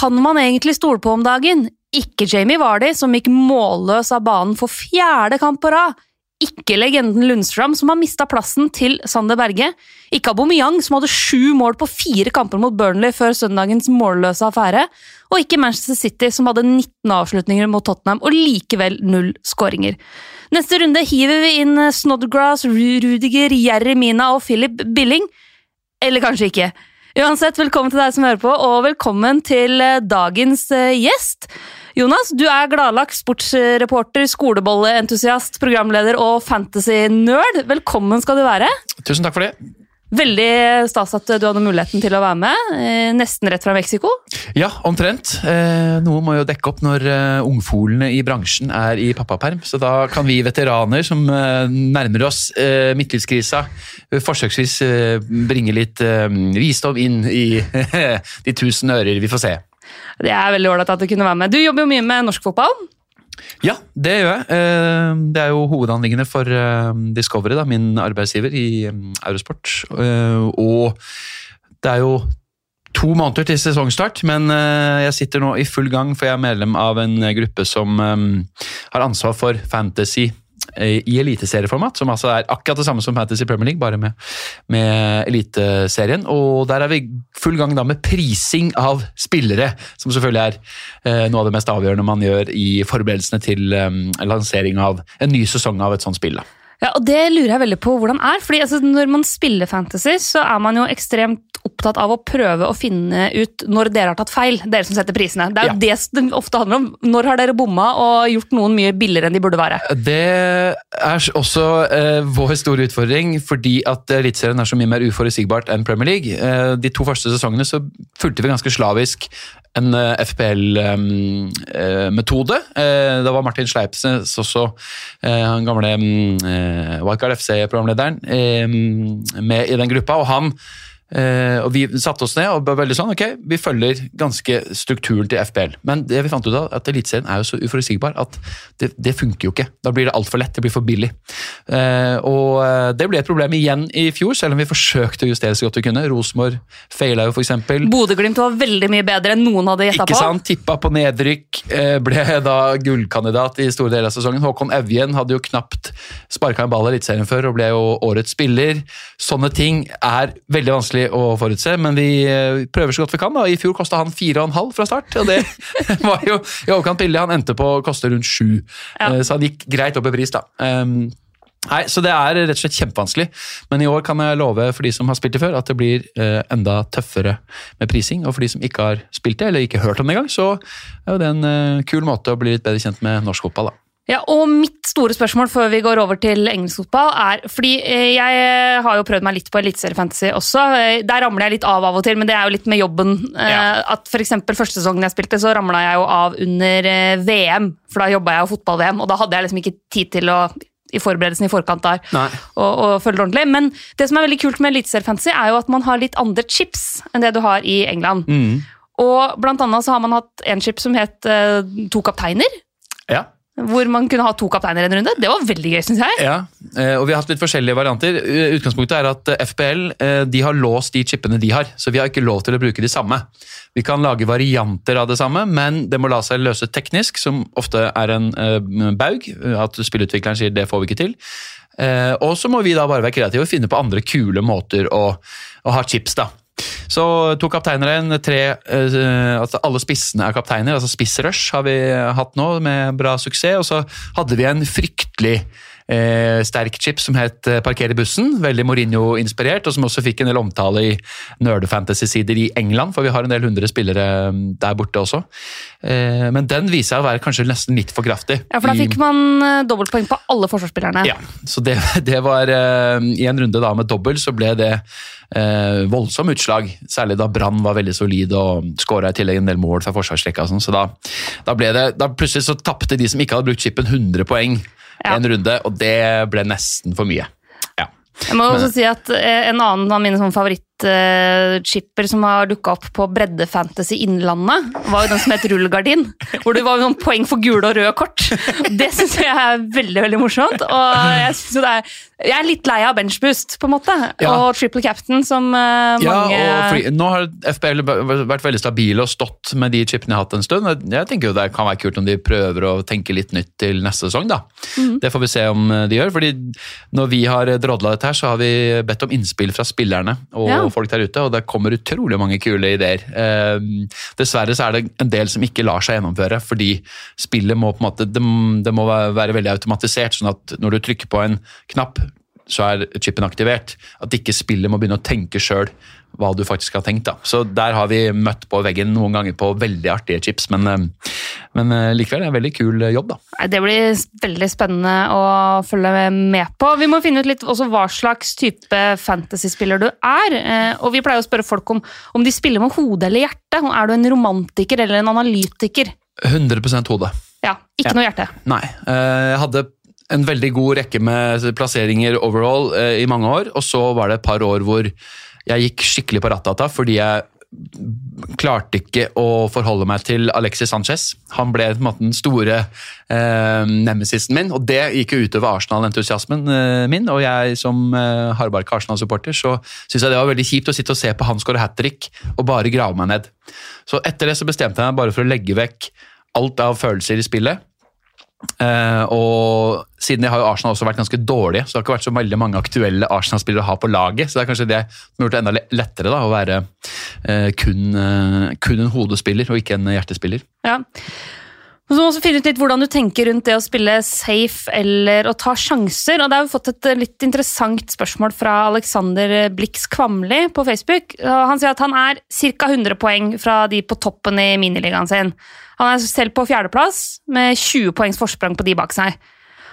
Kan man egentlig stole på om dagen? Ikke Jamie Vardy, som gikk målløs av banen for fjerde kamp på rad. Ikke legenden Lundstrøm, som har mista plassen til Sander Berge. Ikke Aubameyang, som hadde sju mål på fire kamper mot Burnley før søndagens målløse affære. Og ikke Manchester City, som hadde 19 avslutninger mot Tottenham og likevel null skåringer. Neste runde hiver vi inn Snodgrass, Rudiger, Jerry Mina og Philip Billing. Eller kanskje ikke. Uansett, velkommen til deg som hører på, og velkommen til eh, dagens eh, gjest. Jonas, du er gladlagt sportsreporter, skolebolleentusiast, programleder og fantasy-nerd. Velkommen skal du være. Tusen takk for det. Veldig stas at du hadde muligheten til å være med. Eh, nesten rett fra Mexico. Ja, omtrent. Eh, noe må jo dekke opp når eh, ungfolene i bransjen er i pappaperm. Så da kan vi veteraner som nærmer oss midtlivskrisa, forsøksvis bringe litt visdom inn i de tusen ører. Vi får se. Det er veldig ålreit at du kunne være med. Du jobber jo mye med norsk fotball. Ja, det gjør jeg. Eh, det er jo hovedanliggende for eh, Discovery, da, min arbeidsgiver i eh, Eurosport. Og det er jo to måneder til sesongstart, men jeg sitter nå i full gang, for jeg er medlem av en gruppe som har ansvar for fantasy i eliteserieformat, som altså er akkurat det samme som Fantasy Premier League, bare med, med eliteserien. Og der er vi full gang da med prising av spillere, som selvfølgelig er eh, noe av det mest avgjørende man gjør i forberedelsene til eh, lansering av en ny sesong av et sånt spill. Da. Ja, og Det lurer jeg veldig på hvordan er. fordi altså, Når man spiller fantasy, så er man jo ekstremt opptatt av å prøve å finne ut når dere har tatt feil, dere som setter prisene. Det er jo ja. det det ofte handler om. Når har dere bomma og gjort noen mye billigere enn de burde være? Det er også eh, vår store utfordring, fordi at Eliteserien er så mye mer uforutsigbart enn Premier League. Eh, de to første sesongene så fulgte vi ganske slavisk en eh, FPL-metode. Uh, uh, det var Martin Sleipnes, også han gamle Wildcard FC-programlederen, med i den gruppa. og han Uh, og Vi satte oss ned og var veldig sånn, ok, vi følger ganske strukturen til FPL. Men det vi fant ut av, at Eliteserien er jo så uforutsigbar at det, det, funker jo ikke. Da blir det altfor lett, det blir for billig. Eh, og uh, Det ble et problem igjen i fjor, selv om vi forsøkte å justere så godt vi kunne. Rosenborg feila jo f.eks. Bodø-Glimt var veldig mye bedre enn noen hadde gjetta på. Ikke sant, Tippa på nedrykk, ble da gullkandidat i store deler av sesongen. Håkon Evjen hadde jo knapt sparka en ball i Eliteserien før og ble jo årets spiller. Sånne ting er veldig vanskelig vanskelig å forutse, men vi eh, prøver så godt vi kan. da. I fjor kosta han 4,5 fra start, og det var jo i overkant billig. Han endte på å koste rundt 7, ja. Eh, så han gikk greit opp i pris. da. Um, Nei, så Det er rett og slett kjempevanskelig, men i år kan jeg love for de som har spilt det før, at det blir eh, enda tøffere med prising. Og for de som ikke har spilt det, eller ikke hørt om det engang, så er det en eh, kul måte å bli litt bedre kjent med norsk fotball. da. Ja, og Mitt store spørsmål før vi går over til engelsk fotball, er fordi eh, jeg har jo prøvd meg litt på eliteseriefantasy også. Eh, der ramler jeg litt av av og til, men det er jo litt med jobben. Eh, ja. At for Første sesongen jeg spilte, så ramla jeg jo av under VM, for da jobba jeg jo fotball-VM, og da hadde jeg liksom ikke tid til å i forberedelsen i forkant der og, og følge det ordentlig. Men det som er veldig kult med eliteseriefantasy, er jo at man har litt andre chips enn det du har i England. Mm. Og blant annet så har man hatt en chip som het uh, To kapteiner. Ja hvor man kunne ha to kapteiner en runde. Det var veldig gøy, syns jeg. Ja, eh, og Vi har hatt litt forskjellige varianter. Utgangspunktet er at FBL FPL eh, de har låst de chipene de har, så vi har ikke lov til å bruke de samme. Vi kan lage varianter av det samme, men det må la seg løse teknisk, som ofte er en baug. At spillutvikleren sier det får vi ikke til. Og så må vi da bare være kreative og finne på andre kule måter å, å ha chips. da. Så to kapteiner igjen. Tre, uh, altså alle spissene er kapteiner. altså Spissrush har vi hatt nå, med bra suksess. Og så hadde vi en fryktelig eh, sterk chip som het eh, Parker i bussen. Veldig Mourinho-inspirert, og som også fikk en del omtale i nerdefantasy-sider i England, for vi har en del hundre spillere mm, der borte også. Eh, men den viser seg å være kanskje nesten litt for kraftig. Ja, for da fikk man eh, dobbeltpoeng på alle forsvarsspillerne. Ja, så det, det var eh, I en runde da med dobbel så ble det eh, voldsom utslag. Særlig da Brann var veldig solid og skåra i tillegg en del mål fra forsvarsrekka. Sånn, så da, da, ble det, da plutselig så tapte de som ikke hadde brukt chipen, 100 poeng ja. en runde, og det ble nesten for mye. Ja. Jeg må også si at eh, En annen av mine favoritter, favoritt favorittchipper som har dukka opp på Breddefantasy Innlandet, var jo den som het Rullegardin. Hvor det var noen poeng for gule og røde kort. Det syns jeg er veldig veldig morsomt. Og jeg, er, jeg er litt lei av benchboost, på en måte. Ja. Og triple captain, som mange Ja, og fordi, Nå har FBL vært veldig stabile og stått med de chipene jeg har hatt en stund. Jeg tenker jo Det kan være kult om de prøver å tenke litt nytt til neste sesong. da. Mm. Det får vi se om de gjør. fordi Når vi har drodla dette her, så har vi bedt om innspill fra spillerne og Ja. Folk der ute, og det kommer utrolig mange kule ideer. Eh, dessverre så er det en del som ikke lar seg gjennomføre, fordi spillet må på en måte, det, må være veldig automatisert, sånn at når du trykker på en knapp, så er chipen aktivert. At ikke spillet må begynne å tenke sjøl hva du faktisk har tenkt. da. Så der har vi møtt på veggen noen ganger på veldig artige chips, men, eh, men eh, likevel er det en veldig kul eh, jobb, da. Det blir veldig spennende å følge med på. Vi må finne ut litt også hva slags type fantasyspiller du er. Og vi pleier å spørre folk om, om de spiller med hodet eller hjertet. Er du en romantiker eller en analytiker? 100% hode. Ja, ikke Ja. noe hjerte. Nei. Jeg hadde en veldig god rekke med plasseringer overall i mange år, og så var det et par år hvor jeg gikk skikkelig på rattata fordi jeg klarte ikke å forholde meg til Alexis Sanchez. Han ble på en måte den store eh, nemesisen min, og det gikk jo utover Arsenal-entusiasmen eh, min. Og jeg som eh, hardbarka Arsenal-supporter, så syns jeg det var veldig kjipt å sitte og se på han skåre hat trick og bare grave meg ned. Så etter det så bestemte jeg meg bare for å legge vekk alt av følelser i spillet. Eh, og siden jeg har jo Arsenal også vært ganske dårlige, så det har ikke vært så veldig mange aktuelle Arsenal-spillere å ha på laget. Så det er kanskje det som har gjort det enda lettere da, å være uh, kun, uh, kun en hodespiller og ikke en hjertespiller. Ja. Så må også finne ut litt hvordan du tenker rundt det å spille safe eller å ta sjanser. Og Der har vi fått et eh, litt interessant spørsmål fra Alexander Blix Kvamli på Facebook. Han sier at han er ca. 100 poeng fra de på toppen i miniligaen sin. Han er selv på fjerdeplass med 20 poengs forsprang på de bak seg.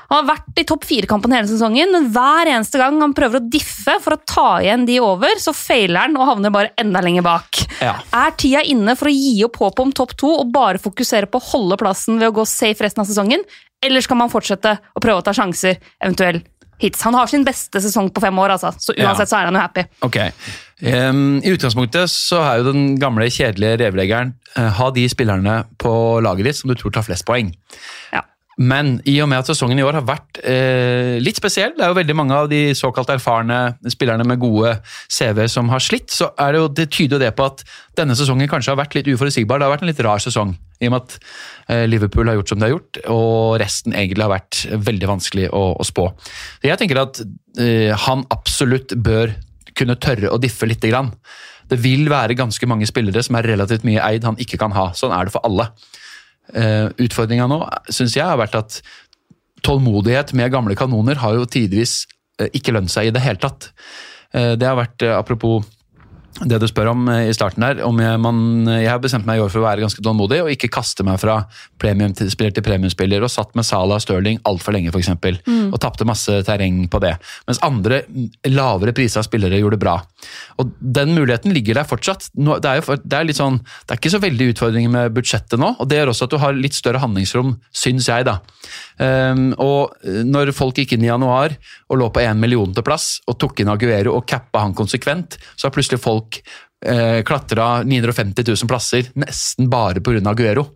Han har vært i topp fire-kampen hele sesongen, men hver eneste gang han prøver å diffe for å ta igjen de over, så feiler han og havner bare enda lenger bak. Ja. Er tida inne for å gi opp håpet om topp to og bare fokusere på å holde plassen ved å gå safe resten av sesongen, eller skal man fortsette å prøve å ta sjanser, eventuelt hits? Han har sin beste sesong på fem år, altså, så uansett så er han jo happy. Ok. Um, I utgangspunktet så er jo den gamle, kjedelige revleggeren uh, ha de spillerne på laget ditt som du tror tar flest poeng. Ja. Men i og med at sesongen i år har vært eh, litt spesiell, det er jo veldig mange av de såkalt erfarne spillerne med gode CV som har slitt, så er det jo, det tyder jo det på at denne sesongen kanskje har vært litt uforutsigbar. Det har vært en litt rar sesong, i og med at eh, Liverpool har gjort som de har gjort, og resten egentlig har vært veldig vanskelig å, å spå. Så jeg tenker at eh, han absolutt bør kunne tørre å diffe lite grann. Det vil være ganske mange spillere som er relativt mye eid han ikke kan ha. Sånn er det for alle. Uh, Utfordringa nå syns jeg har vært at tålmodighet med gamle kanoner har jo tidvis eh, ikke lønt seg i det hele tatt. Eh, det har vært, eh, apropos det du spør om eh, i starten der, om jeg, man, jeg har bestemt meg i år for å være ganske tålmodig og ikke kaste meg fra premiumspiller til premiumspiller og satt med Salah og Stirling altfor lenge f.eks. Mm. og tapte masse terreng på det. Mens andre lavere lavere av spillere gjorde det bra. Og Den muligheten ligger der fortsatt. Det, er jo, det, er litt sånn, det er ikke så veldig utfordringer med budsjettet nå, og det gjør også at du har litt større handlingsrom, syns jeg. da. Um, og når folk gikk inn i januar og lå på én million til plass, og tok inn Aguero og cappa han konsekvent, så har plutselig folk eh, klatra 950 000 plasser nesten bare pga. Aguero.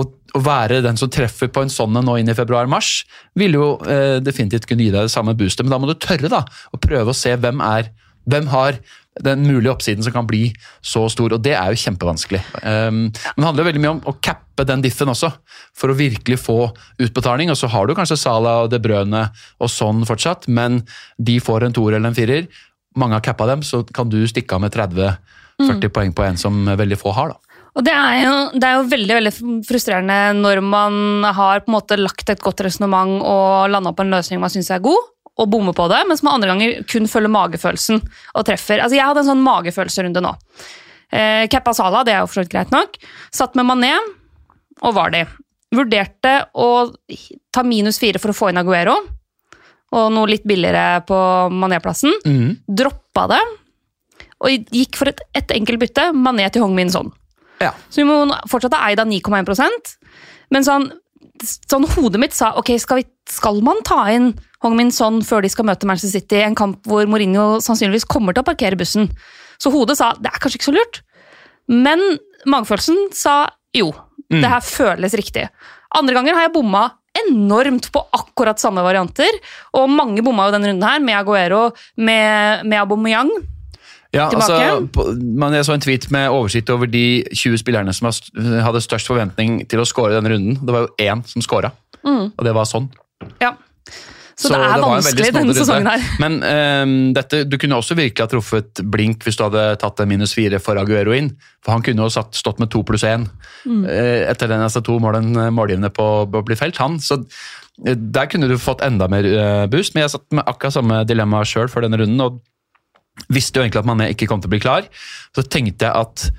Og å være den som treffer på en sånn en nå inn i februar-mars, vil jo eh, definitivt kunne gi deg det samme boostet, men da må du tørre da, å prøve å se hvem er hvem har den mulige oppsiden som kan bli så stor, og det er jo kjempevanskelig. Um, men det handler jo veldig mye om å cappe den diffen også, for å virkelig få utbetaling. Og så har du kanskje Salah og De Brøne og sånn fortsatt, men de får en toer eller en firer. Mange har cappa dem, så kan du stikke av med 30-40 poeng på en som veldig få har. da. Og det er, jo, det er jo veldig veldig frustrerende når man har på en måte lagt et godt resonnement og landa på en løsning man syns er god, og bommer på det, mens man andre ganger kun følger magefølelsen og treffer. Altså Jeg hadde en sånn magefølelserunde nå. Eh, Kappa Sala, det er jo for så vidt greit nok. Satt med Mané og Vardi. Vurderte å ta minus fire for å få inn Aguero, og noe litt billigere på Mané-plassen. Mhm. Droppa det, og gikk for et, et enkelt bytte. Mané til Hong Min Son. Ja. Så vi må fortsatt ha eid av 9,1% Men sånn, sånn hodet mitt sa ok, skal, vi, skal man ta inn Hong-Min Son før de skal møte Manchester City, en kamp hvor Mourinho sannsynligvis kommer til å parkere bussen. Så hodet sa det er kanskje ikke så lurt. Men magefølelsen sa jo, Mm. det her føles riktig. Andre ganger har jeg bomma enormt på akkurat samme varianter, og mange bomma jo denne runden her, med Aguero, med, med Aubameyang. Ja, altså, man, jeg så en tweet med oversikt over de 20 spillerne som hadde størst forventning til å score denne runden. Det var jo én som scora, Mm. og det var sånn. Ja. Så, det er det vanskelig denne sesongen her. Men um, dette, du kunne også virkelig ha truffet blink hvis du hadde tatt en minus fire for Aguero inn. For han kunne jo satt, stått med to pluss én Mm. eh, etter den neste to målene målgivende på å bli felt. Han, så eh, der kunne du fått enda mer eh, boost. Men jeg satt med akkurat samme dilemma sjøl for denne runden. og visste jo egentlig at Mané ikke kom til å bli klar. Så tenkte jeg at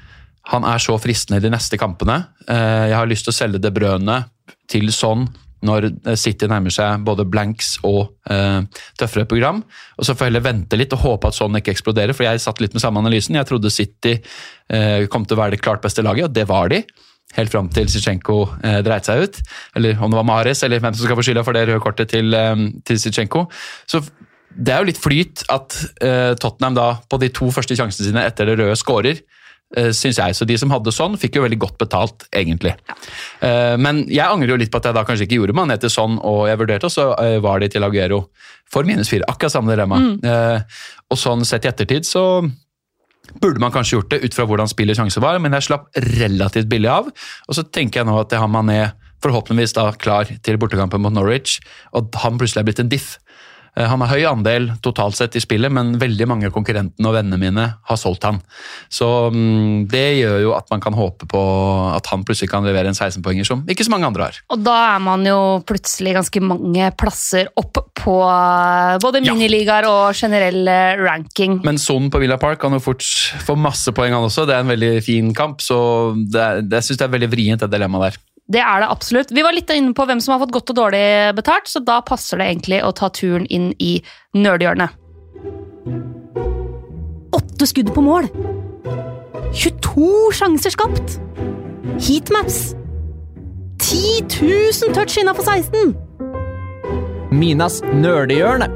han er så fristende i de neste kampene. Eh, Jeg har lyst til å selge det brødene til sånn når City nærmer seg både blanks og eh, tøffere program. Og Så får jeg heller vente litt og håpe at sånn ikke eksploderer. For jeg satt litt med samme analysen. Jeg trodde City eh, kom til å være det klart beste laget, og det var de. Helt fram til Zichenko eh, dreit seg ut. Eller om det var Mares, eller hvem som skal få skylda for det røde kortet til, eh, til Zichenko. Så det er jo litt flyt at eh, Tottenham da på de to første sjansene sine etter det røde skårer, syns jeg. Så de som hadde sånn, fikk jo veldig godt betalt, egentlig. Ja. men jeg angrer jo litt på at jeg da kanskje ikke gjorde Mané til sånn, og jeg vurderte, og så eh, var de til Aguero for minus fire. Akkurat samme dilemma. Mm. og sånn sett i ettertid så burde man kanskje gjort det ut fra hvordan spillets sjanse var, men jeg slapp relativt billig av. Og så tenker jeg nå at jeg har Mané forhåpentligvis da klar til bortekampen mot Norwich, og han plutselig er blitt en diff. Eh, Han har høy andel totalt sett i spillet, men veldig mange konkurrentene og vennene mine har solgt han. Så mm, det gjør jo at man kan håpe på at han plutselig kan levere en 16-poenger som ikke så mange andre har. Og da er man jo plutselig ganske mange plasser opp på både både Ja. miniligaer og generell eh, ranking. Men Son på Villa Park kan jo fort få masse poeng, han også. Det er en veldig fin kamp, så det, det, jeg syns det er veldig vrient, det dilemmaet der. Det er det absolutt. Vi var litt inne på hvem som har fått godt og dårlig betalt, så da passer det egentlig å ta turen inn i nerdhjørnet. Åtte skudd på mål. 22 sjanser skapt. Heatmaps. 10 000 touch innafor 16. Minas nerdehjørne.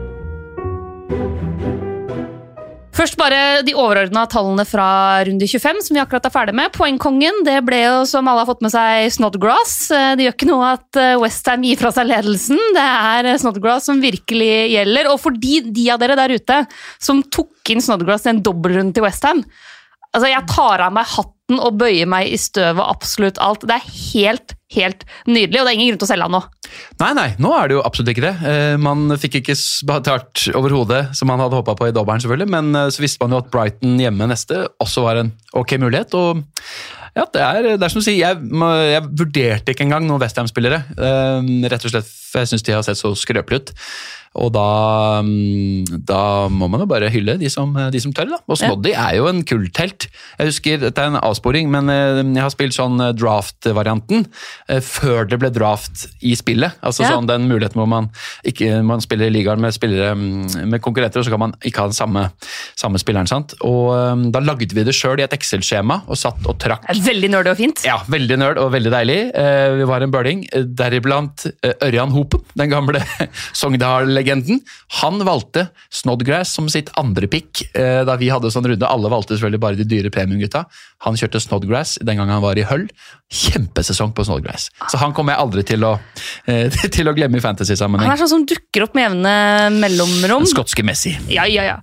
Først bare de overordna tallene fra runde 25, som vi akkurat er ferdig med. Poengkongen det ble jo, som alle har fått med seg, Snodgrass. Eh, Det gjør ikke noe at Westham gir fra seg ledelsen. Det er eh, Snodgrass som virkelig gjelder. Og for de, de av dere der ute som tok inn Snodgrass i en dobbeltrunde til Westham Altså, jeg tar av meg hatten og bøye meg i støvet og absolutt alt. Det er helt, helt nydelig, og det er ingen grunn til å selge han nå. Nei, nei, nå er det jo absolutt ikke det. Eh, Man fikk ikke betalt overhodet, som man hadde håpa på i dobbelen, selvfølgelig, men eh, så visste man jo at Brighton hjemme neste også var en ok mulighet. og ja, det er, det er som du sier, jeg, jeg vurderte ikke engang noen Westham-spillere. eh, Rett og slett for jeg syns de har sett så skrøpelige ut. Og da, mm, da må man jo bare hylle de som, de som tør. da. Og Snoddy er jo en kulltelt. Jeg husker, Dette er en avsporing, men eh, jeg har spilt sånn eh, draft-varianten eh, før det ble draft i spillet. Altså Ja. sånn Den muligheten hvor man, ikke, man spiller i ligaen med, spillere, mm, med konkurrenter, og så kan man ikke ha den samme, samme spilleren. sant? Og Da lagde vi det sjøl i et Excel-skjema og satt og trakk veldig nerd og fint. ja, veldig nerd og veldig deilig. Vi var en bøling, deriblant Ørjan Hopen, den gamle Sogndal-legenden. Han valgte Snodgrass som sitt andre pick da vi hadde sånn runde. Alle valgte selvfølgelig bare de dyre premiumgutta. Han kjørte Snodgrass den gangen han var i Hull. Kjempesesong på Snodgrass. Så han kommer jeg aldri til å, eh, til å glemme i Han fantasy-sammenheng. er sånn som dukker opp med jevne mellomrom. Den skotske Messi. Ja, ja, ja.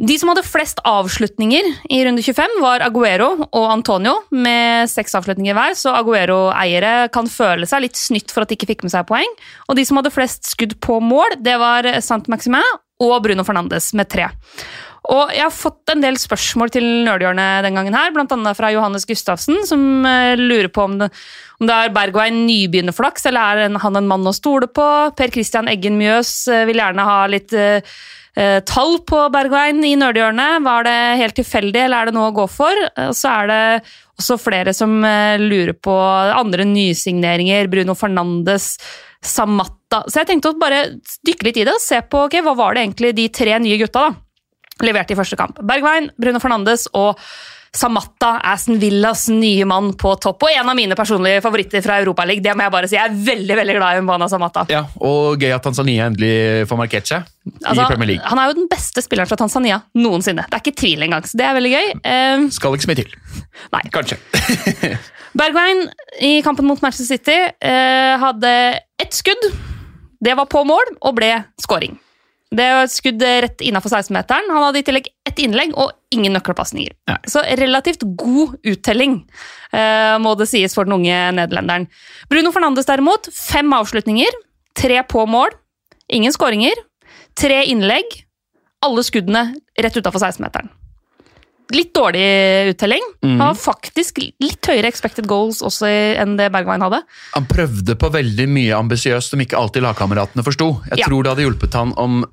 De som hadde flest avslutninger i runde 25, var Aguero og Antonio, med seks avslutninger hver, så Aguero-eiere kan føle seg litt snytt for at de ikke fikk med seg poeng. Og de som hadde flest skudd på mål, det var Sant Maximin og Bruno Fernandes med tre. Og jeg har fått en del spørsmål til nerdhjørnet den gangen her, annet fra Johannes Gustavsen, som eh, lurer på om det, om det er Bergwijn nybegynnerflaks, eller er han en mann å stole på? Per Christian Eggen Mjøs eh, vil gjerne ha litt eh, tall på Bergwijn i nerdhjørnet. Var det helt tilfeldig, eller er det noe å gå for? Og så er det også flere som lurer på andre nysigneringer. Bruno Fernandes, Samatta. Så jeg tenkte å bare dykke litt i det og se på okay, hva var det egentlig de tre nye gutta da leverte i første kamp. Bergwijn, Bruno Fernandes og Samatta, Aston Villas nye mann på topp, og en av mine personlige favoritter fra Europaligaen. Det må jeg bare si. Jeg er veldig veldig glad i Mbana Samatta. Ja, Og gøy at Tanzania endelig får markert seg Altså, i Premier League. han er jo den beste spilleren fra Tanzania noensinne. Det er ikke tvil engang, så det er veldig gøy. Eh, Skal ikke så mye til. Nei. Kanskje. Bergwijn i kampen mot Manchester City uh, hadde ett skudd. Det var på mål og ble scoring. Det var et skudd rett innafor 16-meteren. Han hadde i tillegg ett innlegg og ingen nøkkelpasninger. Så relativt god uttelling, eh, må det sies for den unge nederlenderen. Bruno Fernandes derimot, fem avslutninger, tre på mål, ingen skåringer, tre innlegg, alle skuddene rett utafor 16-meteren. Litt dårlig uttelling. Mm. Han har faktisk litt høyere expected goals også enn det Bergwijn hadde. Han prøvde på veldig mye ambisiøst som ikke alltid lagkameratene forsto. Jeg Ja. tror det hadde hjulpet han om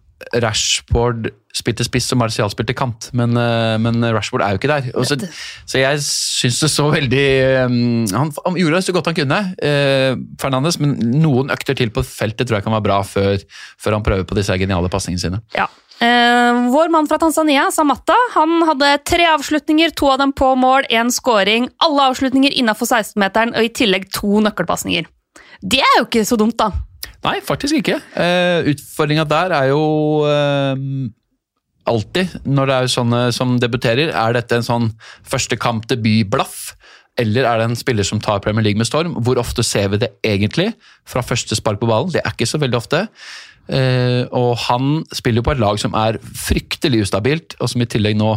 Rashford spilte spiss og Martial spilte kant, men, eh, men Rashford er jo ikke der. Så, så jeg syns det så veldig um, han, han gjorde så godt han kunne, eh, Fernandes, men noen økter til på feltet tror jeg kan være bra før, før han prøver på disse geniale pasningene sine. Ja. Eh, vår mann fra Tanzania, Samatta, han hadde tre avslutninger, to av dem på mål, én scoring. Alle avslutninger innafor 16-meteren og i tillegg to nøkkelpasninger. Det er jo ikke så dumt, da. Nei, faktisk ikke. Uh, Utfordringa der er jo uh, alltid, når det er sånne som debuterer, er dette en sånn første kamp debut-blaff? Eller er det en spiller som tar Premier League med storm? Hvor ofte ser vi det egentlig fra første spark på ballen? Det er ikke så veldig ofte. Uh, og han spiller jo på et lag som er fryktelig ustabilt, og som i tillegg nå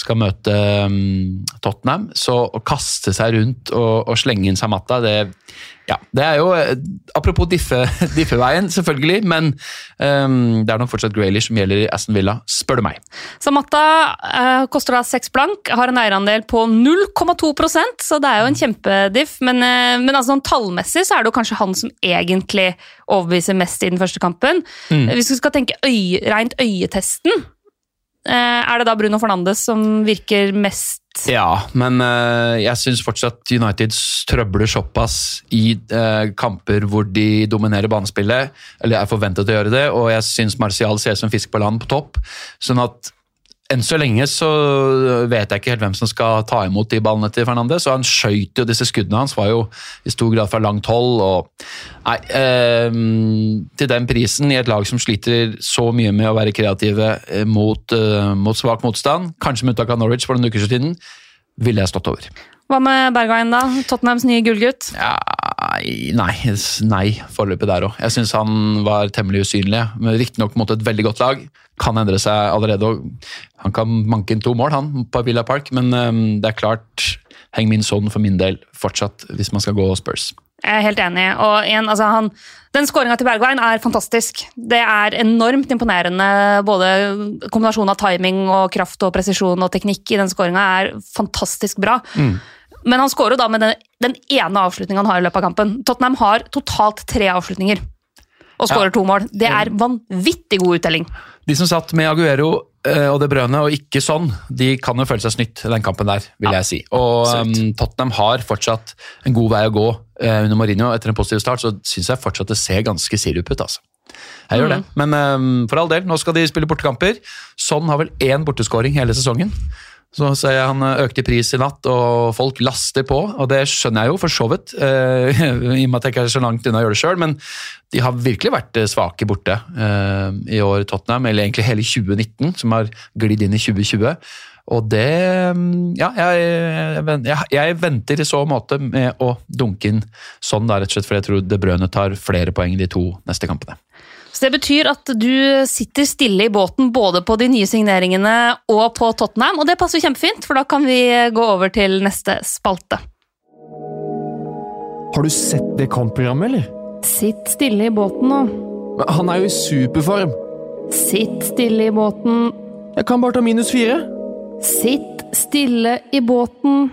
skal møte um, Tottenham. Så å kaste seg rundt og, og slenge inn Samatta, det, ja, det er jo eh, Apropos diffe- diffeveien, selvfølgelig, men um, det er nok fortsatt Graylish som gjelder i Aston Villa, spør du meg. Samatta uh, koster da seks blank, har en eierandel på 0,2% så det er jo en kjempediff. Men, uh, men altså, sånn tallmessig så er det jo kanskje han som egentlig overbeviser mest i den første kampen. Mm. Hvis vi skal tenke øye, rent øyetesten, eh, er det da Bruno Fernandes som virker mest Ja, men eh, jeg syns fortsatt United trøbler såpass i eh, kamper hvor de dominerer banespillet, eller er forventet å gjøre det, og jeg syns Martial ser ut som fisk på land på topp. sånn at enn så lenge så vet jeg ikke helt hvem som skal ta imot de ballene til Fernandes. og Han skøyt jo disse skuddene hans, var jo i stor grad fra langt hold. og Nei, eh, til den prisen, i et lag som sliter så mye med å være kreative eh, mot, eh, mot svak motstand, kanskje med unntak av Norwich for noen uker siden, ville jeg stått over. Hva med Bergwijn, da? Tottenhams nye gullgutt? Ja, nei, nei foreløpig der òg. Jeg syns han var temmelig usynlig. Riktignok mot et veldig godt lag. Kan endre seg allerede. og Han kan manke inn to mål han, på Villa Park, men um, det er klart Heng min sånn for min del fortsatt, hvis man skal gå Spurs. Jeg er helt enig. Og igjen, altså han, den skåringa til Bergwijn er fantastisk. Det er enormt imponerende. Både kombinasjonen av timing og kraft og presisjon og teknikk i den skåringa er fantastisk bra. Men han skårer jo da med den, den ene avslutninga han har i løpet av kampen. Tottenham har totalt tre avslutninger og skårer Ja. to mål. Det er vanvittig god uttelling. De som satt med Aguero eh, og det brødene, og ikke sånn, de kan jo føle seg snytt i den kampen der, vil jeg si. Og um, Tottenham har fortsatt en god vei å gå uh, under Mourinho. Etter en positiv start så syns jeg fortsatt det ser ganske sirup ut, altså. Jeg gjør det. Men um, for all del, nå skal de spille bortekamper. Sånn har vel én borteskåring hele sesongen. Så ser jeg han eh, økte i pris i natt, og folk laster på. Og det skjønner jeg jo for så vidt, eh, i og med at jeg ikke er så langt unna å gjøre det sjøl. Men de har virkelig vært eh, svake borte i år, Tottenham. Eller egentlig hele 2019, som har glidd inn i 2020. Og det mm, Ja, jeg, jeg, jeg venter i så måte med å dunke inn sånn, da, rett og slett for jeg tror De Brøne tar flere poeng de to neste kampene. Så det betyr at du sitter stille i båten både på de nye signeringene og på Tottenham, og det passer kjempefint, for da kan vi gå over til neste spalte. Har du sett det kampprogrammet, eller? Sitt stille i båten nå. Men Han er jo i superform. Sitt stille i båten. Jeg kan bare ta minus fire. Sitt stille i båten.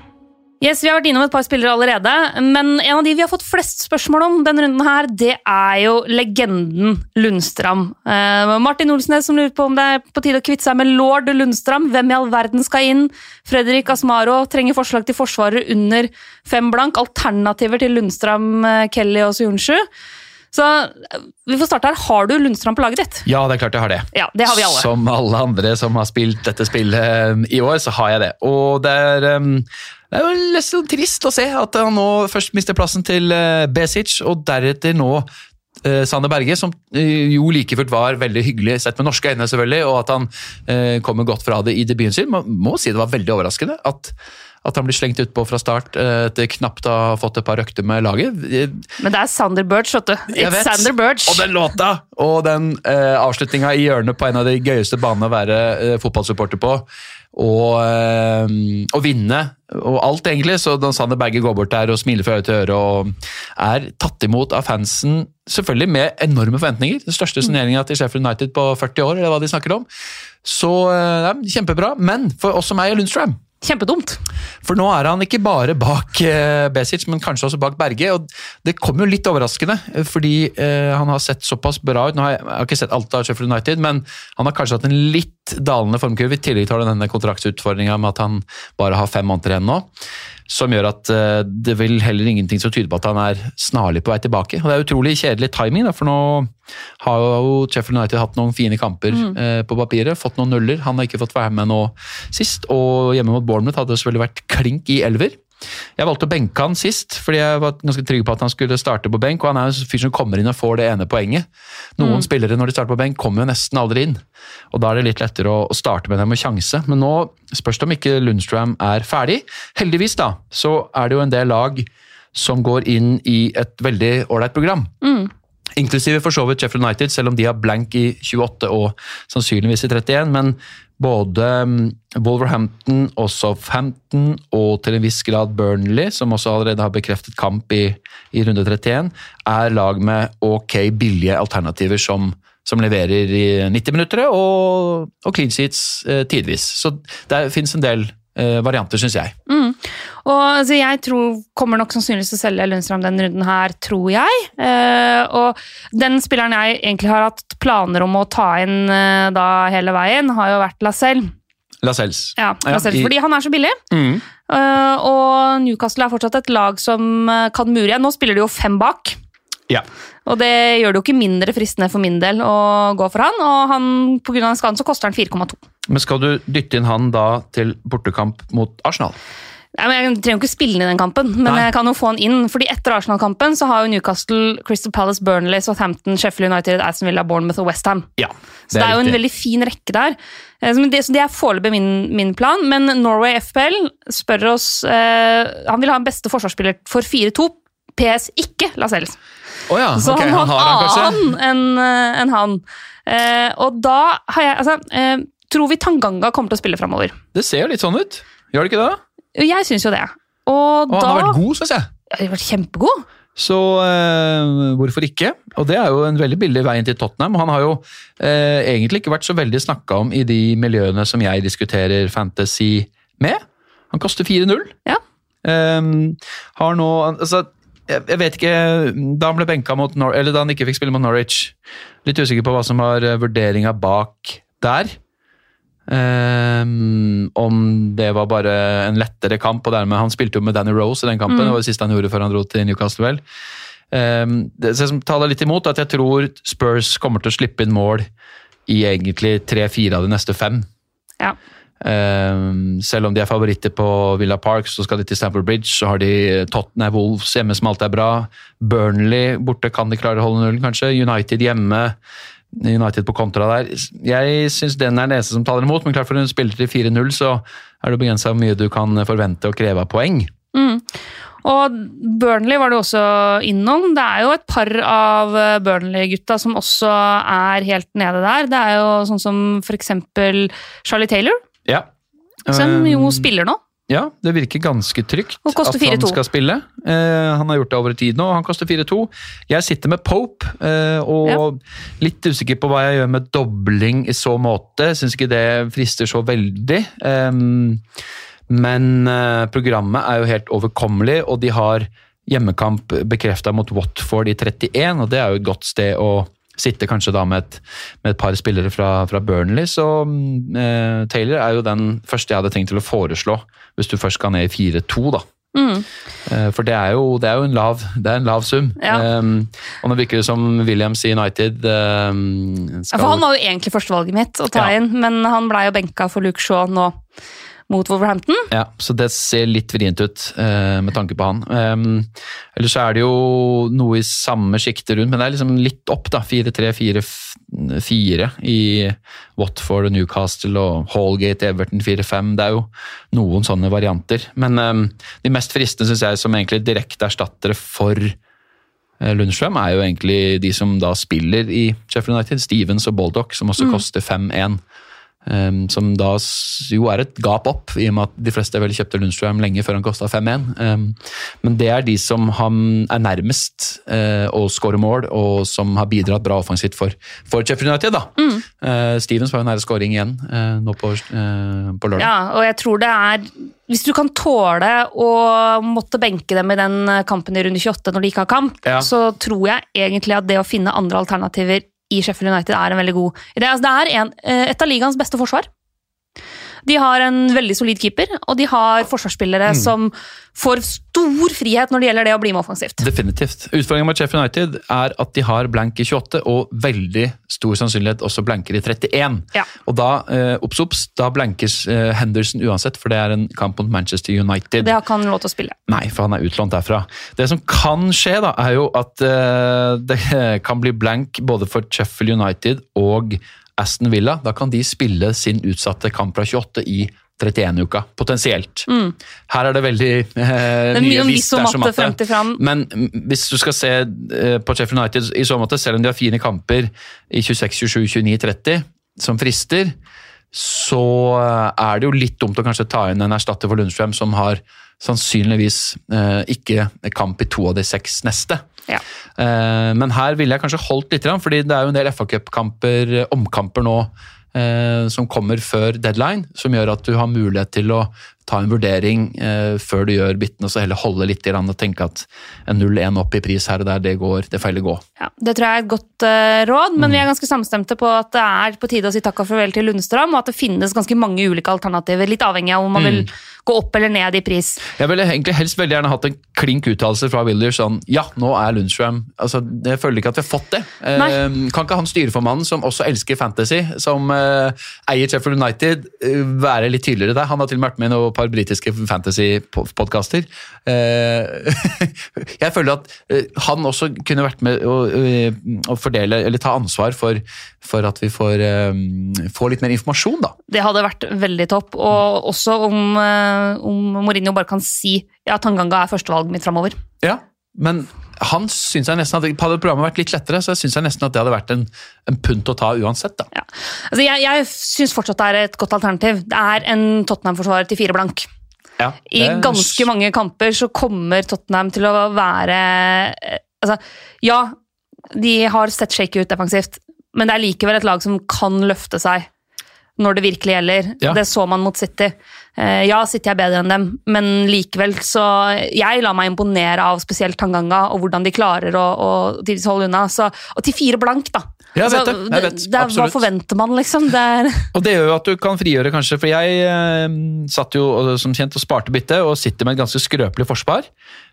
Yes, Vi har vært innom et par spillere allerede, men en av de vi har fått flest spørsmål om denne runden, her, det er jo legenden Lundstram. Eh, Martin Olsnes som lurer på om det er på tide å kvitte seg med lord Lundstram. Hvem i all verden skal inn? Fredrik Asmaro trenger forslag til forsvarere under fem blank. Alternativer til Lundstram, eh, Kelly og Sujonsju. Så eh, vi får starte her. Har du Lundstrand på laget ditt? Ja, det er klart jeg har det. Ja, det har vi alle. Som alle andre som har spilt dette spillet um, i år, så har jeg det. Og det er, um, det er jo litt trist å se at han nå først mister plassen til uh, Besic, og deretter nå uh, Sander Berge, som uh, jo like fullt var veldig hyggelig sett med norske øyne, selvfølgelig, og at han uh, kommer godt fra det i debuten sin. Man må si det var veldig overraskende at at han blir slengt utpå fra start etter knapt å ha fått et par økter med laget. Men det er Sander Burge, vet du. It's. Sander Birch. Og den låta! Og den uh, avslutninga i hjørnet på en av de gøyeste banene å være eh, fotballsupporter på. Og, eh, og vinne, og alt egentlig. Så da Sander Berge går bort der og smiler fra øre til øre og er tatt imot av fansen, selvfølgelig med enorme forventninger. Den største signeringa til Sheffield United på 40 år, eller hva de snakker om. Så eh, ja, kjempebra. Men for oss som eier Lundstrøm Kjempedumt. for nå er han ikke bare bak eh, Besic, men kanskje også bak Berge. og Det kommer jo litt overraskende, eh, fordi eh, han har sett såpass bra ut. Nå har jeg, jeg har ikke sett alt av Sheffield United, men han har kanskje hatt en litt dalende formkurve. I tillegg til denne kontraktsutfordringa med at han bare har fem måneder igjen nå. Som gjør at eh, det vil heller ingenting som tyder på at han er snarlig på vei tilbake. Og Det er utrolig kjedelig timing, da, for nå har jo Sheffield United hatt noen fine kamper eh, på papiret. Fått noen nuller. Han har ikke fått være med nå sist. Og hjemme mot Bournemouth hadde det selvfølgelig vært klink i elver. Jeg valgte å benke han sist, fordi jeg var ganske trygg på at han skulle starte på benk. og Han er en fyr som kommer inn og får det ene poenget. Noen spillere når de starter på benk, kommer jo nesten aldri inn. og Da er det litt lettere å, å starte med dem med sjanse. Men nå spørs det om ikke Lundstrøm er ferdig. Heldigvis da, så er det jo en del lag som går inn i et veldig ålreit program. Inklusive for så vidt Sheffield United, selv om de har blank i 28 og sannsynligvis i 31. Men både mm, Wolverhampton og Southampton og til en viss grad Burnley, som også allerede har bekreftet kamp i, i runde 31, er lag med ok billige alternativer som, som leverer i 90 minutter og, og clean sheets eh, tidvis. Så det fins en del eh, varianter, syns jeg. Og altså, jeg tror kommer nok sannsynligvis til å selge Lundstrøm den runden her, tror jeg. Eh, og den spilleren jeg egentlig har hatt planer om å ta inn eh, da hele veien, har jo vært Lacelle. Lascelles. Ja, Ja, i- Fordi han er så billig. Mm. Eh, og Newcastle er fortsatt et lag som eh, kan mure igjen. Nå spiller de jo fem bak. Ja. Og det gjør det jo ikke mindre fristende for min del å gå for han. Og han, på grunn av skaden så koster han 4,2. Men skal du dytte inn han da til bortekamp mot Arsenal? Jeg trenger jo ikke spille inn i den kampen, men Nei. jeg kan jo få han inn. fordi etter Arsenal-kampen så har jo Newcastle, Crystal Palace, Burnley, Southampton, Sheffield United, Aston Villa, Bournemouth og Westham. Ja, Så det er, jo en veldig fin rekke der. Eh, Så det, så det er foreløpig min, min plan. Men Norway FPL spør oss eh, Han vil ha en beste forsvarsspiller for 4-2. PS ikke Lascelles. Oh ja, Så ok, han, har kanskje? annen enn en enn han. Eh, og da har jeg altså, eh, Tror vi Tanganga kommer til å spille framover? Det ser jo litt sånn ut. Gjør det ikke det? Jeg syns jo det. Og, Og han har vært god, syns jeg. Ja, Han har vært kjempegod. Så eh, hvorfor ikke? Og det er jo en veldig billig vei inn til Tottenham. Han har jo eh, egentlig ikke vært så veldig snakka om i de miljøene som jeg diskuterer fantasy med. Han koster 4-0. Ja. Eh, har nå altså, jeg, jeg vet ikke Da han ble benka mot Nor eller da han ikke fikk spille mot Norwich Litt usikker på hva som var eh, vurderinga bak der. Ehm, om det var bare en lettere kamp, og dermed Han spilte jo med Danny Rose i den kampen. Det var det siste han gjorde før han dro til Newcastle. vel. Ehm, det som taler litt imot, er at jeg tror Spurs kommer til å slippe inn mål i egentlig tre-fire av de neste fem. Ja. Um, selv om de er favoritter på Villa Park, så skal de til Stamford Bridge. Så har de Tottenham Wolves hjemme, som alltid er bra. Burnley borte kan de klare å holde nullen, kanskje. United hjemme. United på kontra der. Jeg syns den er den eneste som taler imot, men klart for hun spiller til 4-0, så er det begrensa hvor mye du kan forvente og kreve av poeng. Mm. Og Burnley var du også innom. Det er jo et par av Burnley-gutta som også er helt nede der. Det er jo sånn som for eksempel Charlie Taylor, Ja. som jo Ehm, spiller nå. Ja, det virker ganske trygt at han skal spille. Eh, han har gjort det over tid nå, og han koster 4-2. Jeg sitter med Pope, eh, og litt usikker på hva jeg gjør med dobling i så måte. Syns ikke det frister så veldig. Ehm, men eh, programmet er jo helt overkommelig, og de har hjemmekamp bekrefta mot Watford i 31, og det er jo et godt sted å sitte kanskje da med et, med et par spillere fra, fra Burnley, så mm, eh, Taylor er jo den første jeg hadde tenkt til å foreslå, hvis du først skal ned i 4-2, da. Mm. Eh, For det er jo, det er jo en, lav, det er en lav sum. Ja. Eh, og nå virker det som Williams i United skal... Ja, for han var jo egentlig førstevalget mitt å ta Ja. inn, men han blei jo benka for Luke Shaw nå mot Wolverhampton. Ja, så det ser litt vrient ut eh, med tanke på han. Um, Ellers så er det jo noe i samme sjiktet rundt, men det er liksom litt opp, da. 4-3-4-4 i Watford og Newcastle og Hallgate, Everton 4-5. Det er jo noen sånne varianter. Men um, de mest fristende, syns jeg, som egentlig direkte erstattere for eh, Lundstrøm, er jo egentlig de som da spiller i Sheffield United. Stevens og Baldock, som også koster 5-1. Um, som da jo er et gap opp, i og med at de fleste vel kjøpte Lundstrøm lenge før han kosta 5-1. Um, men det er de som han er nærmest uh, å skåre mål, og som har bidratt bra offensivt for, for Sheffield United. da. Uh, Stevens var jo nære skåring igjen uh, nå på, på lørdag. Ja, og jeg tror det er Hvis du kan tåle å måtte benke dem i den kampen i runde 28 når de ikke har kamp, Ja. så tror jeg egentlig at det å finne andre alternativer i Sheffield United er en veldig god idé. Altså, det er en, eh, et av ligaens beste forsvar. De har en veldig solid keeper, og de har forsvarsspillere Mm. som får stor frihet når det gjelder det å bli med offensivt. Definitivt. Utfordringen med Sheffield United er at de har blank i 28, og veldig stor sannsynlighet også blanker i 31. Ja. Og da, eh, obs, da blankes eh, Henderson uansett, for det er en kamp mot Manchester United. Det har ikke han lov til å spille. Nei, for han er utlånt derfra. Det som kan skje, da, er jo at eh, det kan bli blank både for Sheffield United og Aston Villa. Da kan de spille sin utsatte kamp fra 28 i 31-uka, potensielt. Her er det veldig eh, Mm. Det mye om det er dersom matte frem. Men mm, hvis du skal se eh, på Sheffield United i så måte, selv om de har fine kamper i 26, 27, 29, 30 som frister, så eh, er det jo litt dumt å kanskje ta inn en erstatter for Lundstrøm som har sannsynligvis eh, ikke kamp i to av de seks neste. Ja. Eh, men her ville jeg kanskje holdt litt, fordi det er jo en del FA Cup-kamper, eh, omkamper nå, eh, som kommer før deadline, som gjør at du har mulighet til å ta en vurdering eh, før du gjør bytten, og så heller holde litt og tenke at en 0-1 opp i pris her og der, det går, det feiler gå. Ja, det tror jeg er et godt eh, råd, men Mm. vi er ganske samstemte på at det er på tide å si takk og farvel til Lundstrøm, og at det finnes ganske mange ulike alternativer, litt avhengig av om man vil Mm. Gå opp eller ned i pris. Jeg ville egentlig helst veldig gjerne hatt en klink uttalelse fra Willier sånn Ja, nå er Lundstrøm altså, Jeg føler ikke at vi har fått det. Eh, Nei. kan ikke han styreformannen, som også elsker fantasy, som eh, eier Sheffield United, eh, være litt tydeligere der? Han har til og med vært med i noen par britiske fantasy-podkaster. Eh, jeg føler at han også kunne vært med å, å fordele, eller ta ansvar for, for at vi får, eh, får litt mer informasjon, da. Det hadde vært veldig topp, og også om, om Mourinho bare kan si ja, Tanganga er førstevalget mitt framover. Ja, men han synes jeg nesten at hadde programmet vært litt lettere, så syns jeg nesten at det hadde vært en, en punt å ta uansett. da. Ja. Altså, jeg jeg syns fortsatt det er et godt alternativ. Det er en Tottenham-forsvarer til fire blank. Ja, I ganske mange kamper så kommer Tottenham til å være eh, Altså, ja, de har sett shaky ut defensivt, men det er likevel et lag som kan løfte seg når det virkelig gjelder. Ja. Det så man mot City. Eh, Ja, City er bedre enn dem, men likevel så Jeg lar meg imponere av spesielt Tanganga og hvordan de klarer å, å holde unna. Så, og til fire blank, da. Ja, jeg vet Altså, det. Jeg vet, det er, hva forventer man, liksom? Det er, Og det gjør jo at du kan frigjøre, kanskje, for jeg eh, satt jo som kjent og sparte byttet, og sitter med et ganske skrøpelig forsvar.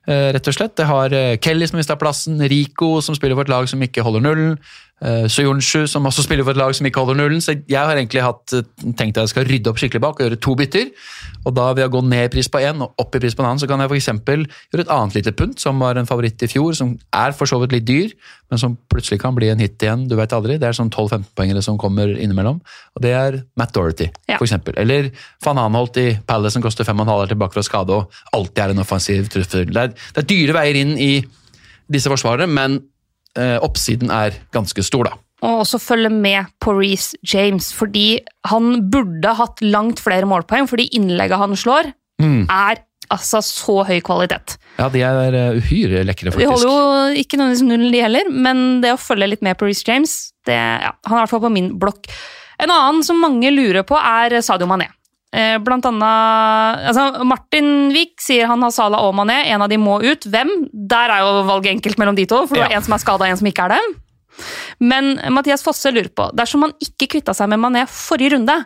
Eh, rett og slett. Det har eh, Kelly som mista plassen, Rico som spiller for et lag som ikke holder nullen, eh, Soyunshu som også spiller for et lag som ikke holder nullen. Så jeg har egentlig hatt, eh, tenkt at jeg skal rydde opp skikkelig bak og gjøre to bytter. Og da ved å gå ned i pris på én og opp i pris på en annen, så kan jeg f.eks. gjøre et annet lite punt, som var en favoritt i fjor, som er for så vidt litt dyr, men som plutselig kan bli en hit igjen. Du vet aldri. Det er sånn 12-15-poengere som kommer innimellom. Og det er Matt Dorothy, Ja. eksempel. Eller van Anholt i Palace, som koster 5,5 er tilbake fra skade og alltid er en offensiv trussel. Det det er dyre veier inn i disse forsvarene, men oppsiden er ganske stor, da. og også følge med på Reece James, fordi han burde hatt langt flere målpoeng, fordi innlegget han slår, Mm. er altså så høy kvalitet. Ja, de er eh, uhyre lekre, De holder jo ikke nødvendigvis nullen, de heller, men det å følge litt med på Reece James, det, ja, han er i hvert fall på min blokk. En annen som mange lurer på, er Sadio Mané. Eh, Blant annet altså Martin Wiik sier han har Salah og Mané, en av de må ut. Hvem? Der er jo valget enkelt mellom de to, for det Ja. er en som er skada en som ikke er det. Men Mathias Fosse lurer på, dersom man ikke kvitta seg med Mané forrige runde,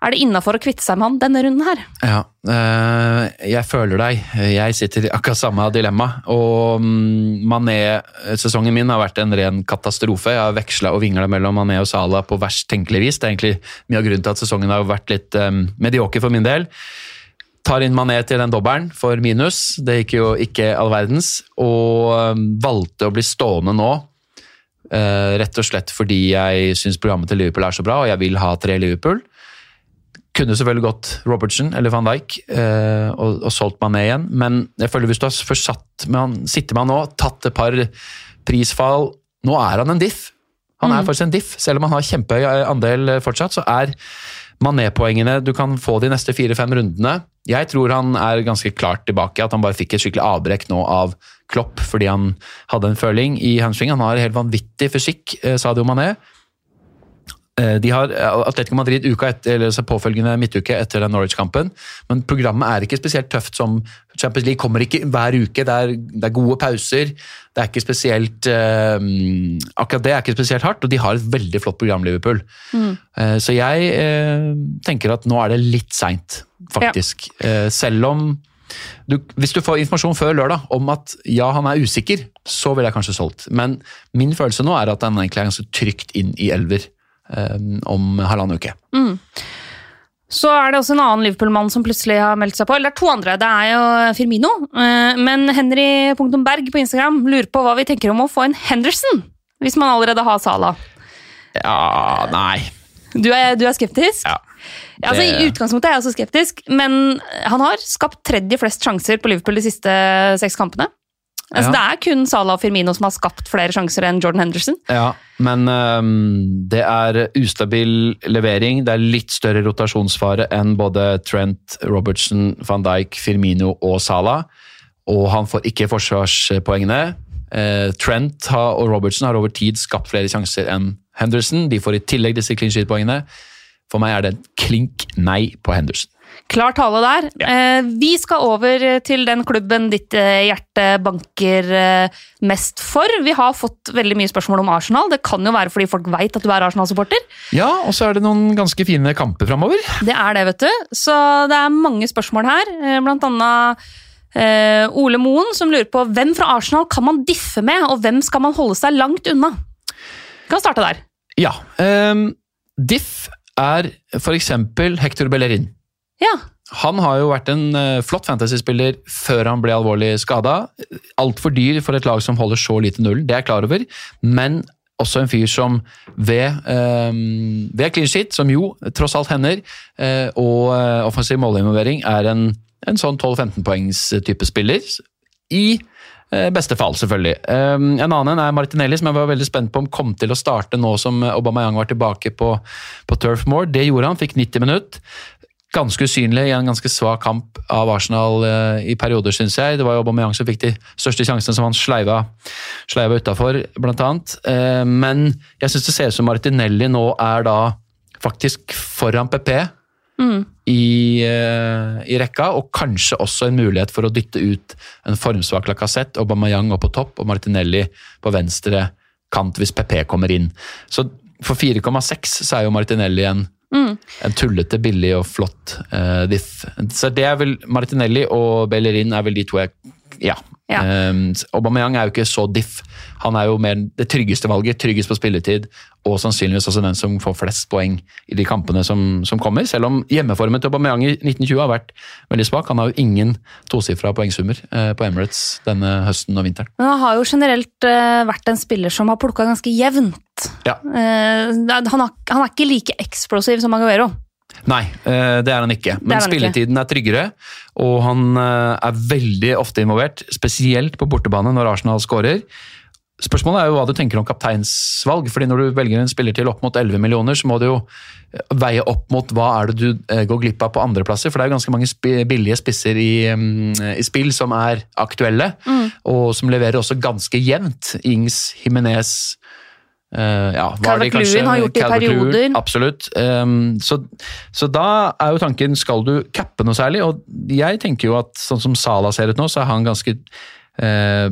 Er det innafor å kvitte seg med han denne runden her? Ja, eh, jeg føler deg. Jeg sitter i akkurat samme dilemma. Og mm, Mané-sesongen min har vært en ren katastrofe. Jeg har veksla og vingla mellom Mané og Salah på verst tenkelig vis. Det er egentlig mye av grunnen til at sesongen har vært litt um, medioker for min del. Tar inn Mané til den dobbelen for minus. Det gikk jo ikke all verdens. Og um, valgte å bli stående nå. Uh, rett og slett fordi jeg syns programmet til Liverpool er så bra, og jeg vil ha tre Liverpool. Kunne selvfølgelig gått Robertson eller van Dijk eh, og, og solgt Mané igjen, men jeg føler hvis du har først satt med han, sitter med han nå, tatt et par prisfall Nå er han en diff. Han er faktisk en diff. Selv om han har kjempehøy andel fortsatt, så er Mané-poengene du kan få de neste fire-fem rundene. Jeg tror han er ganske klart tilbake, at han bare fikk et skikkelig avbrekk nå av Klopp fordi han hadde en føling i hamstring. Han har helt vanvittig fysikk, eh, Sadio Mané. Eh, De har Atletico Madrid uka etter, eller påfølgende midtuke etter den Norwich-kampen, men programmet er ikke spesielt tøft som Champions League. kommer ikke hver uke, det er, det er gode pauser. Det er ikke spesielt eh, Akkurat det er ikke spesielt hardt, og de har et veldig flott program, Liverpool. Eh, så jeg eh, tenker at nå er det litt seint, faktisk. Eh, selv om du, hvis du får informasjon før lørdag om at ja, han er usikker, så ville jeg kanskje solgt. Men min følelse nå er at han egentlig er ganske trygt inn i elver eh, om halvannen uke. Så er det også en annen Liverpool-mann som plutselig har meldt seg på. Eller det er to andre. Det er jo Firmino. Men Men Henry.berg på Instagram lurer på hva vi tenker om å få en Henderson. Hvis man allerede har Sala. Ja, nei. Du er, du er skeptisk? Ja. Altså, I utgangspunktet er jeg også skeptisk, men han har skapt tredje flest sjanser på Liverpool de siste seks kampene. Altså, Ja. Det er kun Salah og Firmino som har skapt flere sjanser enn Jordan Henderson. Ja, men um, det er ustabil levering. Det er litt større rotasjonsfare enn både Trent, Robertson, van Dijk, Firmino og Salah. Og han får ikke forsvarspoengene. Uh, Trent har, og Robertson har over tid skapt flere sjanser enn Henderson. De får i tillegg disse clean sheet-poengene. For meg er det en klink nei på Henderson. Klar tale der. Ja. vi skal over til den klubben ditt eh, hjerte banker eh, mest for. Vi har fått veldig mye spørsmål om Arsenal. Det kan jo være fordi folk veit at du er Arsenal-supporter. Ja, og så er det noen ganske fine kamper framover. Det er det, vet du. Så det er mange spørsmål her. eh, Blant annet eh, Ole Moen som lurer på hvem fra Arsenal kan man diffe med, og hvem skal man holde seg langt unna? Vi kan starte der. Ja. Um, Diff er f.eks. Hector Bellerin. Ja. Han har jo vært en eh, flott fantasyspiller før han ble alvorlig skada. Altfor dyr for et lag som holder så lite nullen, det er jeg klar over. Men også en fyr som ved, eh, ved clean sheet, som jo tross alt hender, eh, og eh, offensiv målinvolvering, er en, en sånn 12-15 poengs type spiller. I eh, beste fall, selvfølgelig. Eh, en annen er Martinelli, som jeg var veldig spent på om kom til å starte nå som Aubameyang var tilbake på, på Turf. Det gjorde han, fikk 90 minutter ganske usynlig i en ganske svak kamp av Arsenal eh, i perioder, syns jeg. Det var jo Aubameyang som fikk de største sjansene som han sleiva, sleiva utafor, annet. Eh, men jeg syns det ser ut som Martinelli nå er da faktisk foran PP i, eh, i rekka, og kanskje også en mulighet for å dytte ut en formsvak Lacassette, Aubameyang opp på topp og Martinelli på venstre kant hvis PP kommer inn. Så for 4,6 så er jo Martinelli en en tullete, billig og flott uh, diff. Så det er vel Martinelli og Bellerin er vel de to jeg Ja. Ja. Um, Aubameyang er jo ikke så diff. Han er jo mer det tryggeste valget, tryggest på spilletid, og sannsynligvis også den som får flest poeng i de kampene som, som kommer. Selv om hjemmeformen til Aubameyang i 1920 har vært veldig svak. Han har jo ingen tosifra poengsummer uh, på Emirates denne høsten og vinteren. Men han har jo generelt uh, vært en spiller som har plukka ganske jevnt. Ja. Uh, det er- han, har, han er ikke like eksplosiv som Aguero. Nei, uh, det er han ikke. Men han ikke. spilletiden er tryggere, og han uh, er veldig ofte involvert, spesielt på bortebane når Arsenal skårer. Spørsmålet er jo hva du tenker om kapteinsvalg, fordi når du velger en spiller til opp mot 11 millioner, så må du jo veie opp mot hva er det du går glipp av på andreplasser, for det er jo ganske mange sp billige spisser i, um, i spill som er aktuelle, og som leverer også ganske jevnt. Ings, Jimenez eh, ja, Calvert-Lewin kanskje- har gjort det i perioder. Absolutt. Um, så, så da er jo tanken skal du cappe noe særlig, og jeg tenker jo at sånn som Sala ser ut nå, så er han ganske uh,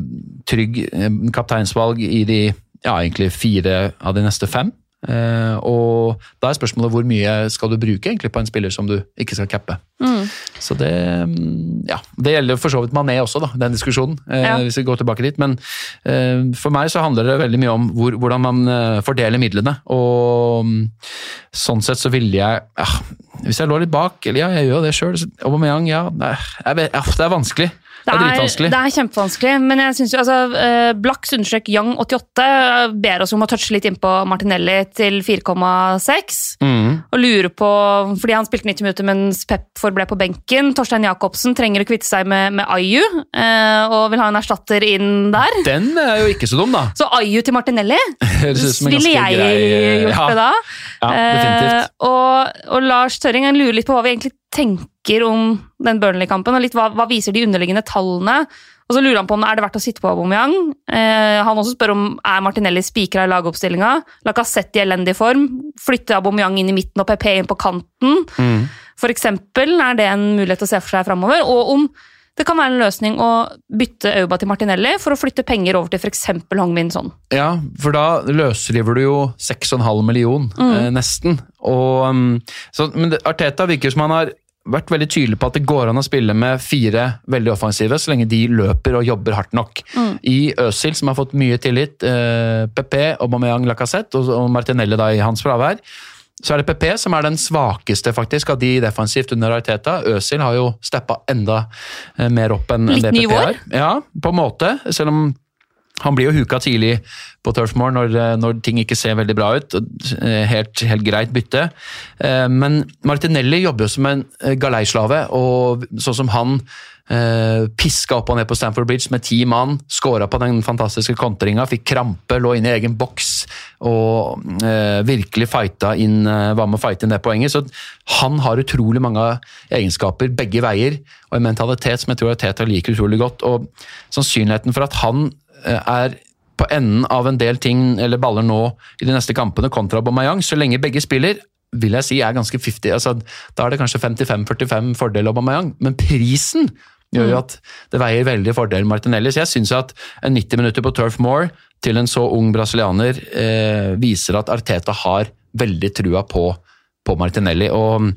trygg eh, kapteinsvalg i de ja, egentlig fire av de neste fem. Eh, og da er spørsmålet hvor mye skal du bruke egentlig på en spiller som du ikke skal cappe. Så det mm, ja, det gjelder for så vidt Mané også, da, den diskusjonen, eh, Ja. hvis vi går tilbake dit. Men uh, for meg så handler det veldig mye om hvor, hvordan man fordeler midlene. Og um, sånn sett så ville jeg ja, Hvis jeg lå litt bak, eller ja, jeg gjør jo det sjøl, Aubameyang, ja, nei, jeg ja, det er vanskelig. Det er dritvanskelig. det er kjempevanskelig, men jeg synes jo altså, eh, Blacks understrek Young88 ber oss om å touche litt innpå Martinelli til 4,6. Mm. Og lurer på, fordi han spilte 90 minutter mens Pep forble på benken. Torstein Jacobsen trenger å kvitte seg med, med Ayu, eh, og vil ha en erstatter inn der. Den er jo ikke så dum, da. Så Ayu til Martinelli, ville jeg grei- gjort ja, det da. Ja, definitivt. Og Lars Tørring han lurer litt på hva vi egentlig tenker om den Burnley-kampen, og litt hva, hva viser de underliggende tallene. Og så lurer han på om er det verdt å sitte på Aubameyang. Eh, han også spør om er Martinelli spikra i lagoppstillinga. Lacassette i elendig form. Flytte Aubameyang inn i midten og PP inn på kanten. Mm. For eksempel er det en mulighet å se for seg framover. Og om det kan være en løsning å bytte Auba til Martinelli for å flytte penger over til f.eks. Hongmin Son. Ja, for da løsriver du jo 6,5 million, eh, nesten. Og, um, så, men Arteta virker som han har vært veldig tydelig på at det går an å spille med fire veldig offensive, så lenge de løper og jobber hardt nok. I Øzil, som har fått mye tillit, eh, PP, Aubameyang, Lacassette og, og Martinelli da i hans fravær, så er det PP som er den svakeste faktisk av de defensivt under Arteta. Øzil har jo steppa enda eh, mer opp enn Litt det PP har. Ja, på en måte. Selv om han blir jo huka tidlig på Turfmore når, eh, når ting ikke ser veldig bra ut. eh, Helt, helt greit bytte. Men Martinelli jobber jo som en galeislave, og sånn som han piska opp og ned på Stamford Bridge med ti mann, skåra på den fantastiske kontringa, fikk krampe, lå inne i egen boks og eh, virkelig fighta inn, hva var med å fighte inn det poenget. Så han har utrolig mange egenskaper begge veier, og en mentalitet som jeg tror Teta liker utrolig godt. og Sannsynligheten for at han eh, er på enden av en del ting eller baller nå i de neste kampene kontra Aubameyang, så lenge begge spiller, vil jeg si er ganske 50. Altså, da er det kanskje 55-45 fordel Aubameyang, men prisen gjør jo at det veier veldig fordel Martinelli. Så jeg syns at en 90 minutter på Turf Moor til en så ung brasilianer eh, viser at Arteta har veldig trua på, på Martinelli. Og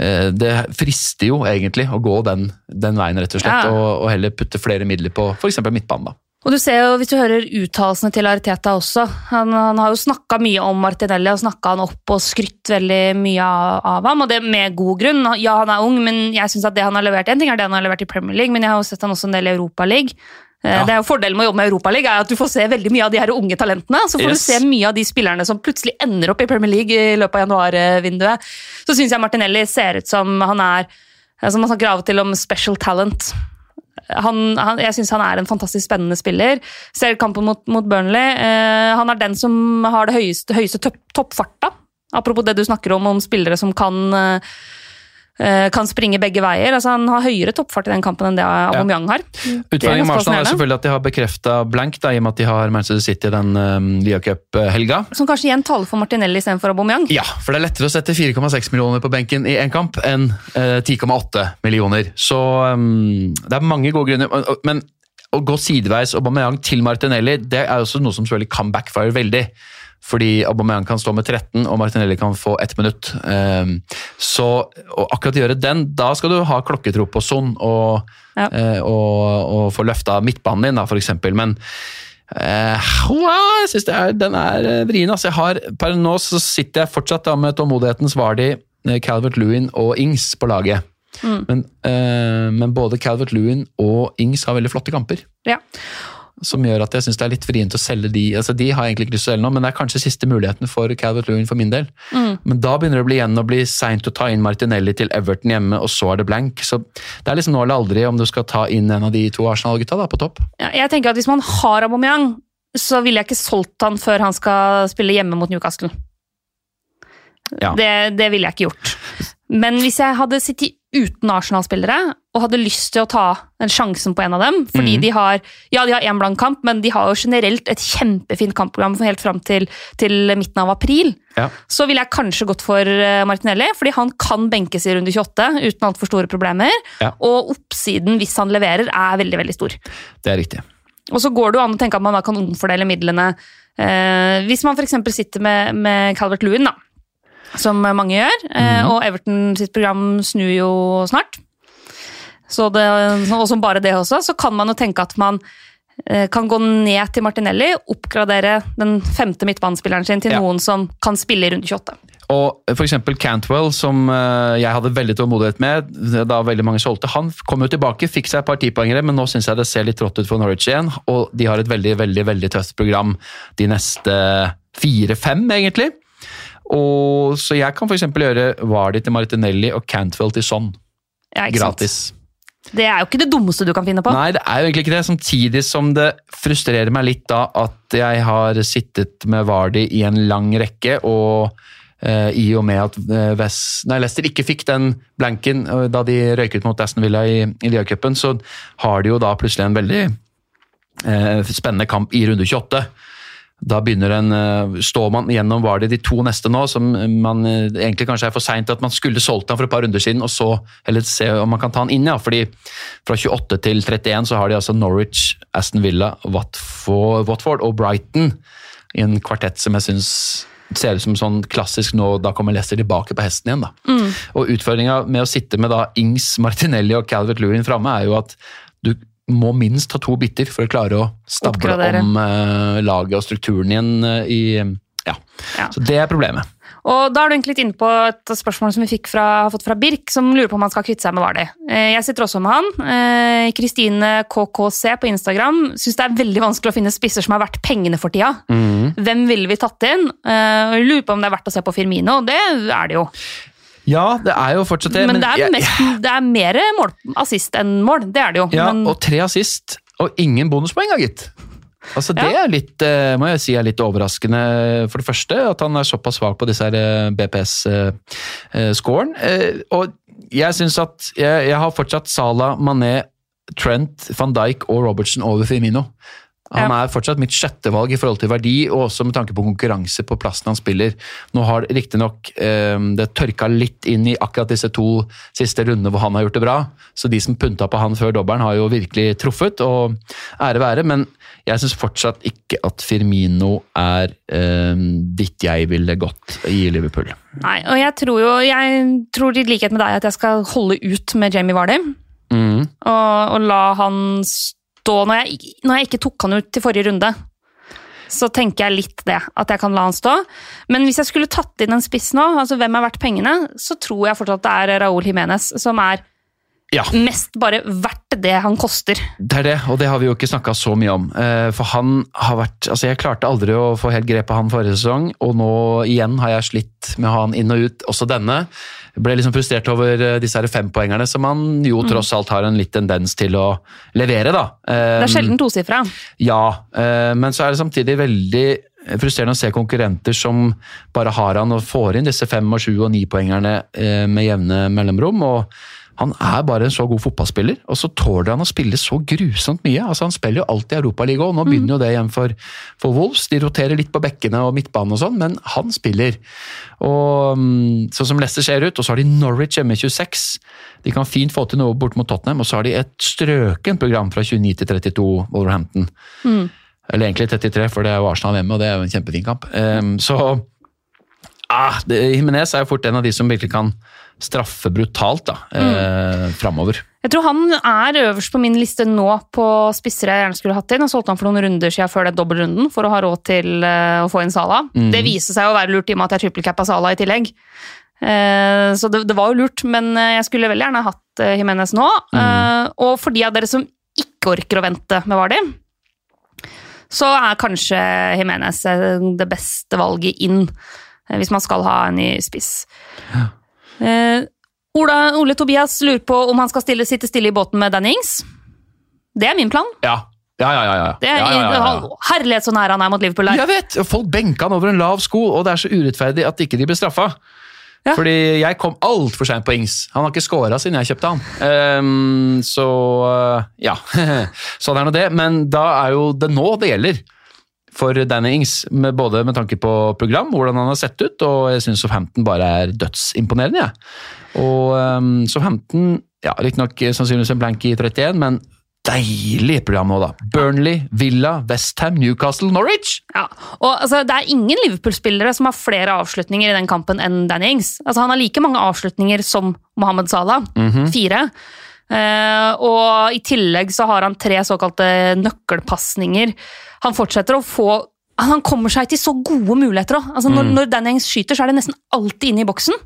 eh, det frister jo egentlig å gå den, den veien, rett og slett, Ja. og, og heller putte flere midler på f.eks. midtbanen. da. Og du ser jo, Hvis du hører uttalelsene til Arteta også Han, han har jo snakka mye om Martinelli og snakka han opp og skrytt veldig mye av, av ham, og det med god grunn. Ja, han er ung, men jeg synes at det han har levert En ting er det han har levert i Premier League, men jeg har jo sett han også en del i Europaligaen. Ja. Det er jo Fordelen med å jobbe med Europaligaen er at du får se veldig mye av de her unge talentene. Så får Yes. du se mye av de spillerne som plutselig ender opp i Premier League i løpet av januarvinduet. Så syns jeg Martinelli ser ut som han er altså Man snakker av og til om special talent han, han, jeg syns han er en fantastisk spennende spiller. Ser kampen mot, mot Burnley. Eh, han er den som har det høyeste, høyeste topp, toppfarta. Apropos det du snakker om, om spillere som kan, eh, kan springe begge veier. Altså, han har høyere toppfart i den kampen enn det Aubameyang har. Det er Utfordringen ganske Arsenal er selvfølgelig at de har bekrefta blank, da, i og med at de har Manchester City den um, Lia Cup-helga. Som kanskje igjen taler for Martinelli istedenfor Aubameyang. Ja, for det er lettere å sette 4,6 millioner på benken i én kamp enn uh, 10,8 millioner. Så um, det er mange gode grunner. Men å gå sideveis Aubameyang til Martinelli, det er også noe som selvfølgelig kan backfire veldig. Fordi Aubameyang kan stå med 13, og Martinelli kan få ett minutt. Um, så å akkurat gjøre den, da skal du ha klokketro på Son og, Ja. eh, og, og få løfta midtbanen din, da, eksempel. Men Eh, jeg er, den er eh, vrien. Altså, jeg har, per nå så sitter jeg fortsatt da med tålmodighetens Vardi, eh, Calvert Lewin og Ings på laget. Men, eh, men både Calvert Lewin og Ings har veldig flotte kamper. Ja. Som gjør at jeg syns det er litt vrient å selge de. Altså, de har jeg egentlig ikke lyst til å selge nå, men det er kanskje siste muligheten for Calvert Lewin for min del. Men da begynner det å bli igjen å bli seint å ta inn Martinelli til Everton hjemme, og så er det blank. Så det er liksom nå eller aldri om du skal ta inn en av de to Arsenal-gutta da, på topp. Ja, jeg tenker at Hvis man har Aubameyang, så ville jeg ikke solgt han før han skal spille hjemme mot Newcastle. Ja. Det, det ville jeg ikke gjort. Men hvis jeg hadde sittet uten Arsenal-spillere og hadde lyst til å ta den sjansen på en av dem Fordi mm. de har ja, de har én blank kamp, men de har jo generelt et kjempefint kampprogram helt fram til, til midten av april. Ja. Så ville jeg kanskje gått for eh, Martinelli, fordi han kan benkes i runde 28 uten altfor store problemer. Ja. Og oppsiden, hvis han leverer, er veldig, veldig stor. Det er riktig. Og så går det jo an å tenke at man da kan omfordele midlene. Eh, hvis man f.eks. sitter med, med Calvert Lewin, da. Som mange gjør. eh, Mhm. Og Everton sitt program snur jo snart. Så det, og som bare det også, så kan man jo tenke at man eh, kan gå ned til Martinelli, oppgradere den femte midtbanespilleren sin til Ja. noen som kan spille i runde 28. Og for eksempel Cantwell, som eh, jeg hadde veldig tålmodighet med da veldig mange solgte, han kom jo tilbake, fikk seg et par tipoengere, men nå syns jeg det ser litt rått ut for Norwich igjen. Og de har et veldig, veldig, veldig tøft program de neste fire-fem, egentlig. Og, så jeg kan f.eks. gjøre Vardy til Martinelli og Cantwell til Son. Ja, Gratis. sant? Det er jo ikke det dummeste du kan finne på. Nei, det er jo egentlig ikke det. Samtidig som det frustrerer meg litt da at jeg har sittet med Vardy i en lang rekke, og eh, i og med at eh, nei, Leicester ikke fikk den blanken eh, da de røyket mot Aston Villa i, i Liacupen, så har de jo da plutselig en veldig eh, spennende kamp i runde 28. Da begynner en, eh, står man gjennom Vardy de to neste nå, som man eh, egentlig kanskje er for seint at man skulle solgt han for et par runder siden, og så eller se om man kan ta han inn, ja. Fordi fra 28 til 31 så har de altså Norwich, Aston Villa, Watford, Watford og Brighton i en kvartett som jeg syns ser ut som sånn klassisk nå, da kommer Leicester tilbake på hesten igjen. da. Og utfordringa med å sitte med da Ings, Martinelli og Calvert Lewin framme, er jo at du må minst ha to bytter for å klare å stable Oppgradere. om uh, laget og strukturen igjen Uh, i ja. Ja. Så det er problemet. Og da er du egentlig litt inne på et spørsmål som vi fikk fra, har fått fra Birk, som lurer på om han skal kvitte seg med Vardy. Eh, Jeg sitter også med han. Eh, Kristine KKC på Instagram syns det er veldig vanskelig å finne spisser som er verdt pengene for tida. Hvem ville vi tatt inn? Eh, og Lurer på om det er verdt å se på Firmino. Det er det jo. Ja, det er jo fortsatt det. Men det er, jeg- mest, det er mer mål, assist enn mål. Det er det jo. Ja, Men, og tre assist, og ingen bonuspoeng, da, gitt. Altså, Det er litt, eh, må jeg si er litt overraskende, for det første, at han er såpass svak på disse eh, BPS-scoren. Og jeg syns at jeg, jeg har fortsatt Salah, Mané, Trent, van Dijk og Robertson over Firmino. Han Ja. er fortsatt mitt sjette valg i forhold til verdi, og også med tanke på konkurranse på plassen han spiller. Nå har riktignok eh, det tørka litt inn i akkurat disse to siste rundene hvor han har gjort det bra, så de som punta på han før dobbelen, har jo virkelig truffet, og ære være, men jeg syns fortsatt ikke at Firmino er eh, dit jeg ville gått i Liverpool. nei, og jeg tror jo Jeg tror i likhet med deg at jeg skal holde ut med Jamie Vardy. Mm. og, og la han stå når jeg, når jeg ikke tok han ut til forrige runde. Så tenker jeg litt det, at jeg kan la han stå. Men hvis jeg skulle tatt inn en spiss nå, altså hvem er verdt pengene, så tror jeg fortsatt det er Raúl Jiménez som er Ja. mest bare verdt det han koster. Det er det, og det har vi jo ikke snakka så mye om. Eh, For han har vært Altså, jeg klarte aldri å få helt grep på han forrige sesong, og nå igjen har jeg slitt med å ha han inn og ut, også denne. Ble liksom frustrert over eh, disse her fempoengerne, som han jo tross alt har en litt tendens til å levere, da. Det er sjelden tosifra. Ja, eh, men så er det samtidig veldig frustrerende å se konkurrenter som bare har han og får inn disse fem og sju og ni poengerne eh, med jevne mellomrom. og han er bare en så god fotballspiller, og så tåler han å spille så grusomt mye. Altså Han spiller jo alltid Europaligaen, og nå begynner jo det igjen for, for Wolves. De roterer litt på bekkene og midtbanen og sånn, men han spiller. Og mm, Sånn som Leicester ser ut, og så har de Norwich hjemme 26. De kan fint få til noe bort mot Tottenham, og så har de et strøkent program fra 29 til 32 Wolverhampton. Eller egentlig 33, for det er jo Arsenal hjemme, og det er jo en kjempefin kamp. Um, så ah, det, Jimenez er jo fort en av de som virkelig kan straffe brutalt da, eh, framover. Jeg tror han er øverst på min liste nå på spisser jeg gjerne skulle hatt inn. Jeg solgte han for noen runder siden før den dobbeltrunden for å ha råd til eh, å få inn Sala. Det viste seg å være lurt i og med at jeg trippelcappa Sala i tillegg. Eh, så det, det var jo lurt, men eh, jeg skulle veldig gjerne hatt uh, Jimenez nå. Eh, og for de av dere som ikke orker å vente med Vardi, så er kanskje Jimenez eh, det beste valget inn, eh, hvis man skal ha en ny spiss. Eh, Ola, Ole Tobias lurer på om han skal stille, sitte stille i båten med Danny Ings. Det er min plan. Ja, ja, ja. ja, ja. Det er, ja, ja, ja, ja. Herlighet så nær han er mot Liverpool der. Jeg vet! Folk benka han over en lav sko, og det er så urettferdig at ikke de ble straffa. Ja. Fordi jeg kom altfor seint på Ings. Han har ikke scora siden jeg kjøpte han. Um, så uh, ja. sånn er nå det. Men da er jo det nå det gjelder for Danny Ings. Med, både med tanke på program, hvordan han har sett ut, og jeg syns Southampton bare er dødsimponerende. jeg. Og um, Southampton ja, Riktignok sannsynligvis en blank i 31, men deilig program nå, da. Burnley, Villa, Westham, Newcastle, Norwich. Ja, og altså, Det er ingen Liverpool-spillere som har flere avslutninger i den kampen enn Danny Ings. Altså, han har like mange avslutninger som Mohammed Salah. Fire. Eh, og i tillegg så har han tre såkalte nøkkelpasninger. Han fortsetter å få Han kommer seg til så gode muligheter òg. Altså, når, når Danny Ings skyter, så er det nesten alltid inne i boksen.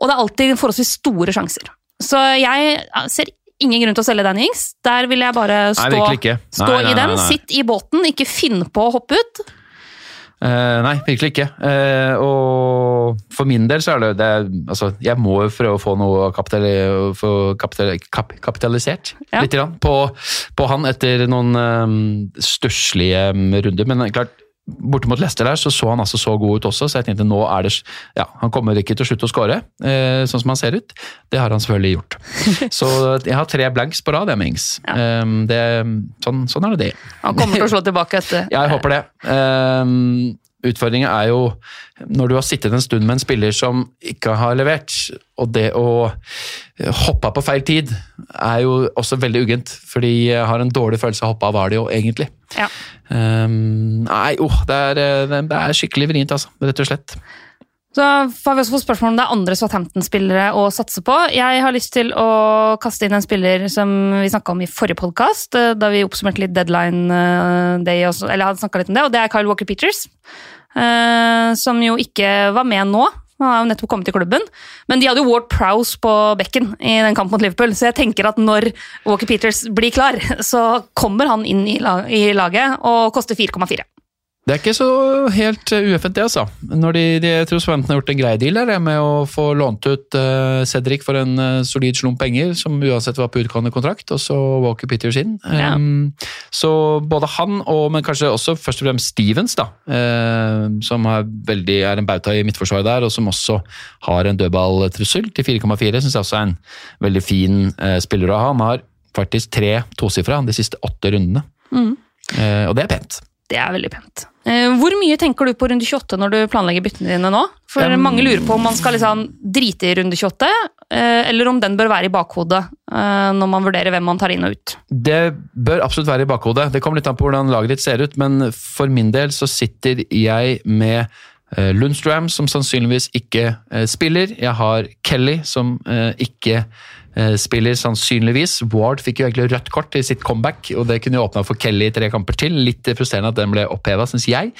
Og det er alltid forholdsvis store sjanser. Så jeg ser ingen grunn til å selge Danny Ings. Der vil jeg bare stå, nei, ikke. Nei, stå nei, i den. nei. Sitt i båten, ikke finn på å hoppe ut. Eh, nei, virkelig ikke. Uh, og for min del så er det, det altså, Jeg må jo prøve å få noe kapitali, få kapital, kap, kapitalisert Ja. litt grann, på, på han etter noen um, stusslige runder. Men klart, borte mot Leicester der så så han altså så god ut også, så jeg tenkte nå er det Ja, han kommer ikke til å slutte å skåre, eh, sånn som han ser ut. Det har han selvfølgelig gjort. Så jeg har tre blanks på rad, jeg, med Ings. Ja. Um, det, sånn, sånn er det det. Han kommer til å slå tilbake etter. Jeg håper det. Um, Utfordringen er jo når du har sittet en stund med en spiller som ikke har levert, og det å hoppe av på feil tid er jo også veldig uggent. Fordi jeg har en dårlig følelse av å hoppe av jo egentlig. Ja. Um, nei, oh, det, er, det er skikkelig vrient, altså. Rett og slett. Så har vi også fått spørsmål om det er andre Southampton-spillere å satse på. Jeg har lyst til å kaste inn en spiller som vi snakka om i forrige podkast, da vi oppsummerte litt deadline eh, day, også, eller hadde snakket litt om det, og det er Kyle Walker Peters. eh, Som jo ikke var med nå. Han har jo nettopp kommet til klubben. Men de hadde jo Ward Prowse på bekken i den kampen mot Liverpool, så jeg tenker at når Walker Peters blir klar, så kommer han inn i laget og koster 4,4. Det er ikke så helt uh, ueffent, det, altså. Når de, de, jeg tror Swanton har gjort en grei deal der, med å få lånt ut uh, Cedric for en uh, solid slump penger, som uansett var på utgående kontrakt, og så Walker Peters inn. Ja. Um, så både han og, men kanskje også først og fremst Stevens, da, uh, som er, veldig, er en bauta i midtforsvaret der, og som også har en dødballtrussel til 4,4, syns jeg også er en veldig fin uh, spiller å ha. Han har faktisk tre tosifra de siste åtte rundene, Mm. Eh, og det er pent. Det er veldig pent. Eh, Hvor mye tenker du på runde 28 når du planlegger byttene dine nå? For Um, Mange lurer på om man skal liksom drite i runde 28, eh, eller om den bør være i bakhodet eh, når man vurderer hvem man tar inn og ut. Det bør absolutt være i bakhodet. Det kommer litt an på hvordan laget ditt ser ut, men for min del så sitter jeg med Lundstram, som sannsynligvis ikke spiller. Jeg har Kelly, som ikke eh, spiller sannsynligvis. Ward fikk jo egentlig rødt kort i sitt comeback, og det kunne jo åpna for Kelly i tre kamper til. Litt frustrerende at den ble oppheva, syns jeg.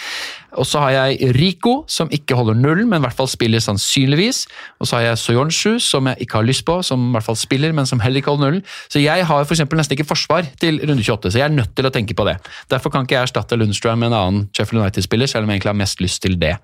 Og så har jeg Rico, som ikke holder nullen, men i hvert fall spiller sannsynligvis. Og så har jeg Soyonshu, som jeg ikke har lyst på, som i hvert fall spiller, men som heller ikke holder nullen. Så jeg har eksempel nesten ikke forsvar til runde 28, så jeg er nødt til å tenke på det. Derfor kan ikke jeg erstatte Lundstrøm med en annen Sheffield United-spiller, selv om jeg egentlig har mest lyst til det.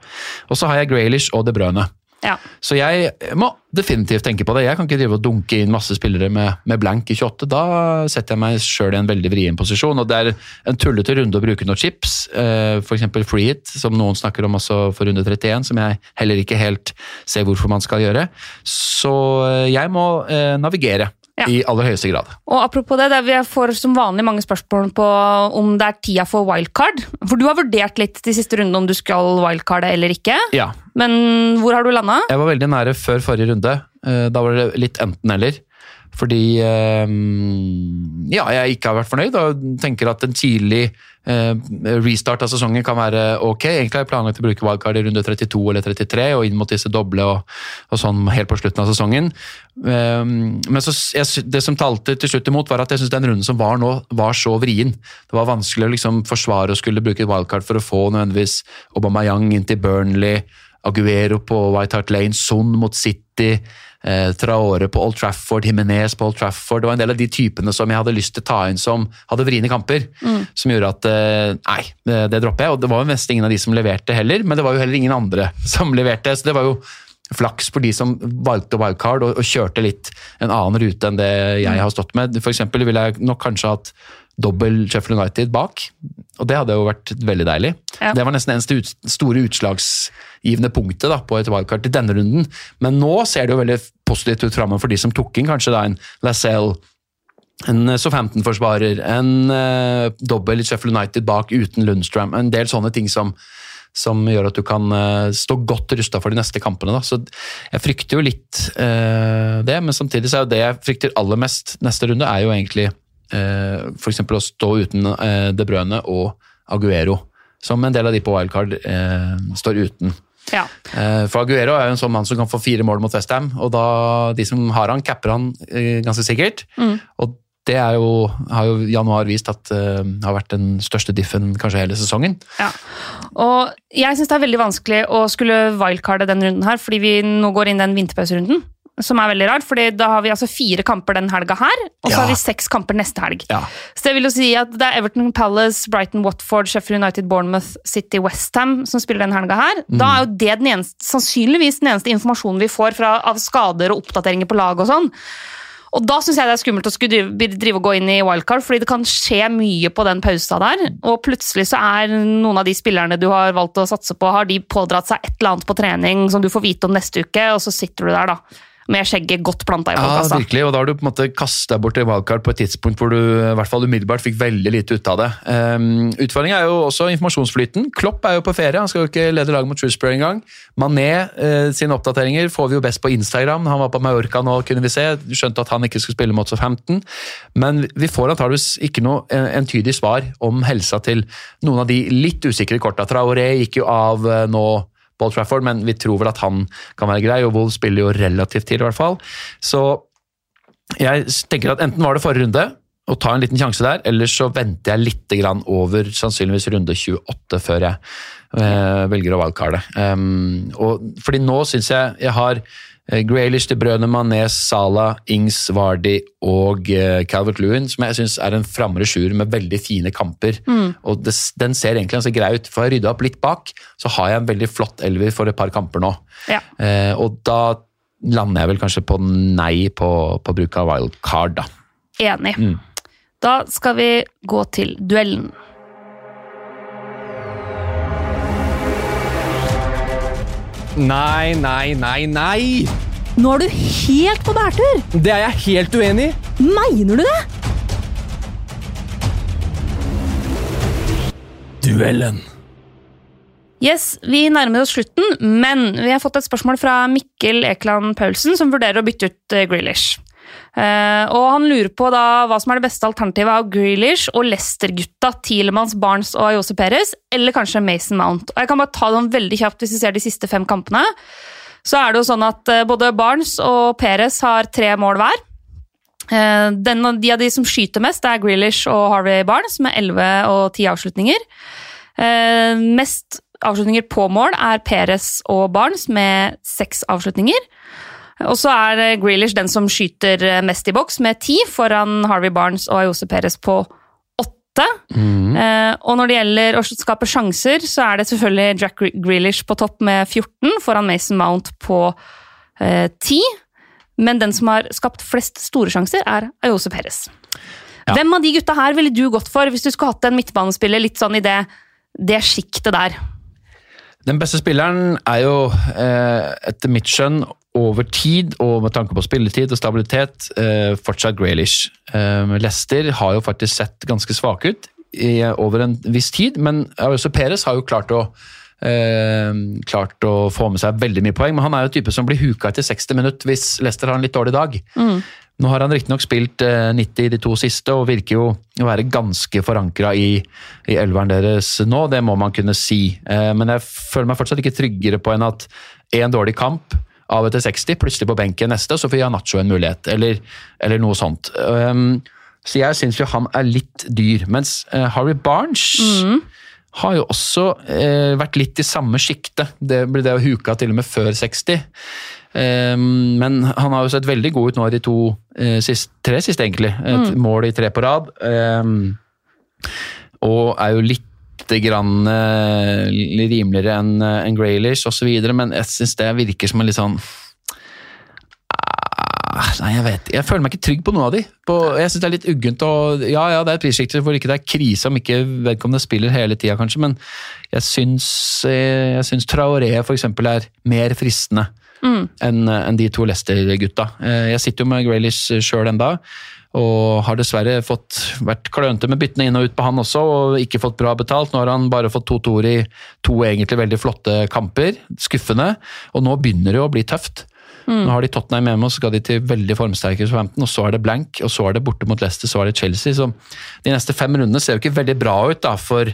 Og så har jeg Graylish og De Bruyne. Ja. Så jeg må definitivt tenke på det. Jeg kan ikke drive og dunke inn masse spillere med, med blank i 28. Da setter jeg meg sjøl i en veldig vrien posisjon. Og det er en tullete runde å bruke noen chips, eh, free It, som noen snakker om også for runde 31, som jeg heller ikke helt ser hvorfor man skal gjøre. Så eh, jeg må eh, navigere Ja. i aller høyeste grad. Og apropos det, vi får som vanlig mange spørsmål på om det er tida for wildcard. For du har vurdert litt de siste rundene om du skal wildcarde eller ikke. Ja, Men hvor har du landa? Jeg var veldig nære før forrige runde. Eh, Da var det litt enten-eller. Fordi eh, ja, jeg ikke har vært fornøyd og tenker at en tidlig restart av sesongen kan være ok. Egentlig har jeg planlagt å bruke wildcard i runde 32 eller 33 og inn mot disse doble og, og sånn helt på slutten av sesongen. Eh, Men så, jeg, det som talte til slutt imot, var at jeg syns den runden som var nå, var så vrien. Det var vanskelig å liksom forsvare å skulle bruke wildcard for å få nødvendigvis Aubameyang inn til Burnley. Aguero på White Hart Lane, Son mot City, eh, Traore på Old Trafford, Jimenez på Old Trafford. Det var en del av de typene som jeg hadde lyst til å ta inn som hadde vriene kamper. Som gjorde at eh, nei, det, det dropper jeg. Og det var jo mest ingen av de som leverte heller, men det var jo heller ingen andre som leverte. Så det var jo flaks for de som valgte wildcard og, og kjørte litt en annen rute enn det jeg har stått med. For eksempel ville jeg nok kanskje hatt dobbel Sheffield United bak, og det hadde jo vært veldig deilig. Ja. Det var nesten eneste ut, store utslagsgivende punktet da, på et wildcard i denne runden. Men nå ser det jo veldig positivt ut framover for de som tok inn kanskje da en Lascelles, en eh, Southampton-forsvarer, en uh, dobbel Sheffield United bak uten Lundstram. En del sånne ting som, som gjør at du kan eh, stå godt rusta for de neste kampene. Da. Så jeg frykter jo litt uh, det, men samtidig så er jo det jeg frykter aller mest neste runde, er jo egentlig eh, f.eks. å stå uten eh, De Bruyne og Aguero, som en del av de på wildcard eh, står uten. Ja. Eh, For Aguero er jo en sånn mann som kan få fire mål mot Westham, og da de som har han, capper han eh, ganske sikkert. Og det er jo, har jo januar vist at uh, har vært den største diffen kanskje hele sesongen. Ja. Og jeg syns det er veldig vanskelig å skulle wildcarde den runden her, fordi vi nå går inn den vinterpauserunden. Som er veldig rart, fordi da har vi altså fire kamper den helga her, og så Ja. har vi seks kamper neste helg. Ja. Så det vil jo si at det er Everton Palace, Brighton Watford, Sheffield United, Bournemouth, City, Westham som spiller den helga her. Da er jo det den eneste, sannsynligvis den eneste informasjonen vi får fra, av skader og oppdateringer på lag og sånn. Og da syns jeg det er skummelt å skulle drive, drive og gå inn i wildcard, fordi det kan skje mye på den pausa der. Og plutselig så er noen av de spillerne du har valgt å satse på, har de pådratt seg et eller annet på trening som du får vite om neste uke, og så sitter du der, da. Med skjegget godt planta i Ja, virkelig, og da har du på en måte kastet bort en wildcard på et tidspunkt hvor du i hvert fall umiddelbart fikk veldig lite ut av det. Um, Utfordringen er jo også informasjonsflyten. Klopp er jo på ferie, han skal jo ikke lede laget mot Shrewsbury engang. Mané uh, sine oppdateringer får vi jo best på Instagram. Han var på Mallorca nå, kunne vi se. Du skjønte at han ikke skulle spille mot Southampton. Men vi får antageligvis ikke noe entydig svar om helsa til noen av de litt usikre korta. Traoré gikk jo av uh, nå Old Trafford, men vi tror vel at han kan være grei, og Wolves spiller jo relativt tidlig, i hvert fall. Så jeg tenker at enten var det forrige runde, og ta en liten sjanse der, eller så venter jeg litt over sannsynligvis runde 28 før jeg eh, velger å valgkarde. Um, fordi nå syns jeg jeg har Graylish, til Brøne, Manes, Salah, Ings, Vardy og eh, Calvert Lewin, som jeg syns er en framre sjuer med veldig fine kamper. Og det, den ser egentlig ganske grei ut. Får jeg rydda opp litt bak, så har jeg en veldig flott elver for et par kamper nå. Ja. Eh, og da lander jeg vel kanskje på nei på, på bruk av wildcard, da. Enig. Da skal vi gå til duellen. Nei, nei, nei, nei! Nå er du helt på bærtur! Det er jeg helt uenig i. Mener du det? Duellen. Yes, Vi nærmer oss slutten, men vi har fått et spørsmål fra Mikkel Ekeland Paulsen, som vurderer å bytte ut eh, Grealish. Eh, og Han lurer på da hva som er det beste alternativet av Grealish og Leicester-gutta Tielemanns, Barnes og Ayose Perez, eller kanskje Mason Mount. Og Jeg kan bare ta dem veldig kjapt hvis vi ser de siste fem kampene. Så er det jo sånn at eh, både Barnes og Perez har tre mål hver. Eh, Den, de av de som skyter mest, det er Grealish og Harvey Barnes med 11 og 10 avslutninger. Mest avslutninger på mål er Perez og Barnes med seks avslutninger. Og så er eh, Grealish den som skyter eh, mest i boks, med ti, foran Harvey Barnes og Ayose Perez på åtte. Eh, og når det gjelder å skape sjanser, så er det selvfølgelig Jack Grealish på topp med 14, foran Mason Mount på eh, 10. Men den som har skapt flest store sjanser, er Ayose Perez. Ja. Hvem av de gutta her ville du gått for hvis du skulle hatt en midtbanespiller litt sånn i det, det sjiktet der? Den beste spilleren er jo, etter mitt skjønn, over tid og med tanke på spilletid og stabilitet, eh, fortsatt Graylish. Eh, Leicester har jo faktisk sett ganske svake ut i, over en viss tid, men også Perez har jo klart å eh, klart å få med seg veldig mye poeng, men han er jo type som blir huka etter 60 minutter hvis Leicester har en litt dårlig dag. Nå har han riktignok spilt eh, 90 i de to siste, og virker jo å være ganske forankra i, i elveren deres nå, det må man kunne si. Eh, men jeg føler meg fortsatt ikke tryggere på enn at en dårlig kamp av etter 60, plutselig på benken neste, så får Janacho en mulighet, eller, eller noe sånt. Um, så jeg syns jo han er litt dyr. Mens uh, Harry Barnes har jo også uh, vært litt i samme sjiktet. Det ble det å huka til og med før 60. Um, men han har jo sett veldig god ut nå i de to uh, sist, tre siste, egentlig. Et mål i tre på rad. Um, og er jo litt grann uh, rimeligere enn en Graylish osv., men jeg syns det virker som en litt sånn uh, Nei, jeg vet Jeg føler meg ikke trygg på noen av de. På, jeg syns det er litt uggent og Ja, ja, det er et prissjikte hvor ikke det er krise om ikke vedkommende spiller hele tida, kanskje, men jeg syns, eh, jeg syns Traoré eksempel er mer fristende enn en de to Leicester-gutta. Eh, Jeg sitter jo med Graylish sjøl enda, og har dessverre fått vært klønete med byttene inn og ut på han også, og ikke fått bra betalt. Nå har han bare fått to toer i to egentlig veldig flotte kamper. Skuffende. Og nå begynner det å bli tøft. Nå har de Tottenham hjemme, og så skal de til veldig formsterke Southampton, og så er det blank, og så er det borte mot Leicester, så er det Chelsea. Så de neste fem rundene ser jo ikke veldig bra ut da, for,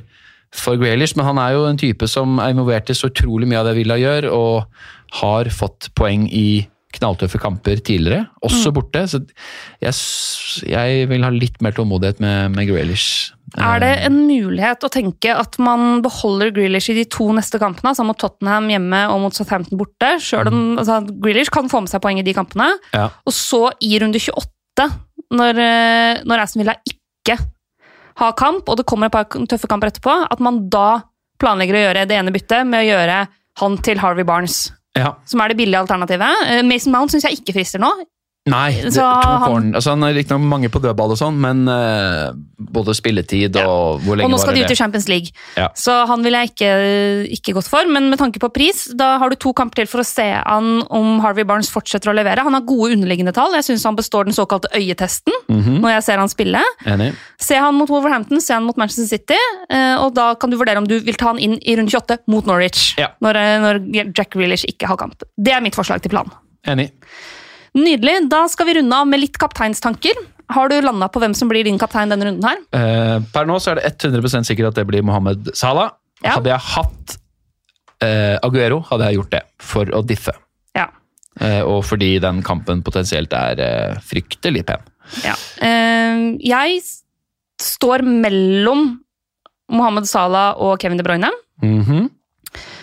for Grealish, men han er jo en type som er involvert i så utrolig mye av det Villa gjør, og har fått poeng i knalltøffe kamper tidligere, også borte. Så jeg, jeg vil ha litt mer tålmodighet med, med Grealish. Er det en mulighet å tenke at man beholder Grealish i de to neste kampene, altså mot Tottenham hjemme og mot Southampton borte? Selv om altså, Grealish kan få med seg poeng i de kampene. Ja. Og så i runde 28, når, eh, når Aston Villa ikke har kamp, og det kommer et par tøffe kamper etterpå, at man da planlegger å gjøre det ene byttet med å gjøre han til Harvey Barnes. Ja. Som er det billige alternativet. Eh, Mason Mount syns jeg ikke frister nå. Nei, det, Så han- altså han er riktignok mange på dødball og sånn, men uh, både spilletid og hvor lenge Og nå skal de ut i? Champions League. Ja. Så han ville jeg ikke, ikke gått for. Men med tanke på pris, da har du to kamper til for å se an om Harvey Barnes fortsetter å levere. Han har gode underliggende tall. Jeg syns han består den såkalte øyetesten Mhm, når jeg ser han spille. Enig. Se han mot Wolverhampton, se han mot Manchester City, uh, og da kan du vurdere om du vil ta han inn i runde 28 mot Norwich. Ja. Når, eh, når Jack Reelish ikke har kamp. Det er mitt forslag til plan. Enig. Nydelig. Da skal vi runde av med litt kapteinstanker. Har du landa på hvem som blir din kaptein denne runden her? Eh, per nå så er det 100% sikkert at det blir Mohammed Salah. Ja. Hadde jeg hatt eh, Aguero, hadde jeg gjort det for å diffe. Ja. Eh, og fordi den kampen potensielt er eh, fryktelig pen. Ja. Eh, jeg står mellom Mohammed Salah og Kevin De Bruyne. Mhm.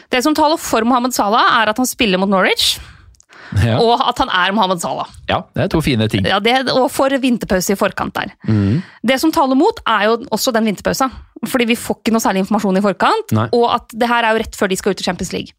Det som taler for Mohammed Salah, er at han spiller mot Norwich, ja. og at han er Mohammed Salah. ja, det er to fine ting. Ja, det, og for vinterpause i forkant der. Mm. Det som taler mot, er jo også den vinterpausa. Fordi vi får ikke noe særlig informasjon i forkant, Nei. og at det her er jo rett før de skal ut i Champions League.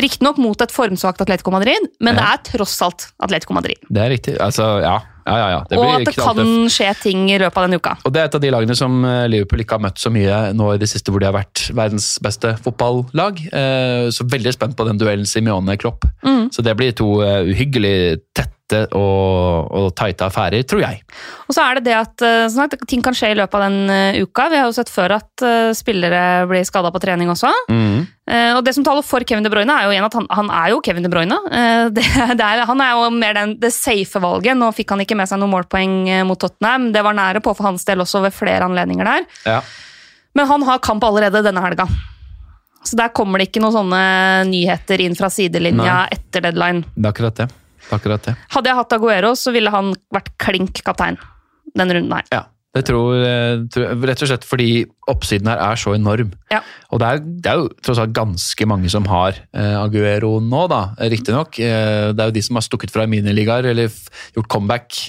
Riktignok mot et formsvakt Atletico Madrid, men det er tross alt Atletico Madrid. Det er riktig. Altså, ja. Ja, ja, ja. Det og at det knalltøft. kan skje ting i løpet av denne uka. Og det er et av de lagene som eh, Liverpool ikke har møtt så mye nå i det siste, hvor de har vært verdens beste fotballag. Eh, Så veldig spent på den duellen Simione-Klopp. Mm. Så det blir to eh, uhyggelig tette og, og tighte affærer, tror jeg. Og så er det det at sånn ting kan skje i løpet av den eh, uka. Vi har jo sett før at eh, spillere blir skada på trening også. Mm. Og det som taler for Kevin De Bruyne, er jo igjen at han, han er jo Kevin De Bruyne. Det, det er, han er jo mer den, det safe valget. Nå fikk han ikke med seg noen målpoeng mot Tottenham. Det var nære på for hans del også ved flere anledninger der. Ja. Men han har kamp allerede denne helga. Så der kommer det ikke noen sånne nyheter inn fra sidelinja Nei. etter deadline. Det er akkurat det. Akkurat det. Hadde jeg hatt Aguero, så ville han vært klink kaptein den runden her. Ja. Det tror, eh, tror, rett og slett fordi oppsiden her er så enorm. Ja. Og det er, det er jo tross alt ganske mange som har eh, Aguero nå, da. Riktignok. Eh, det er jo de som har stukket fra miniligaer eller gjort comeback,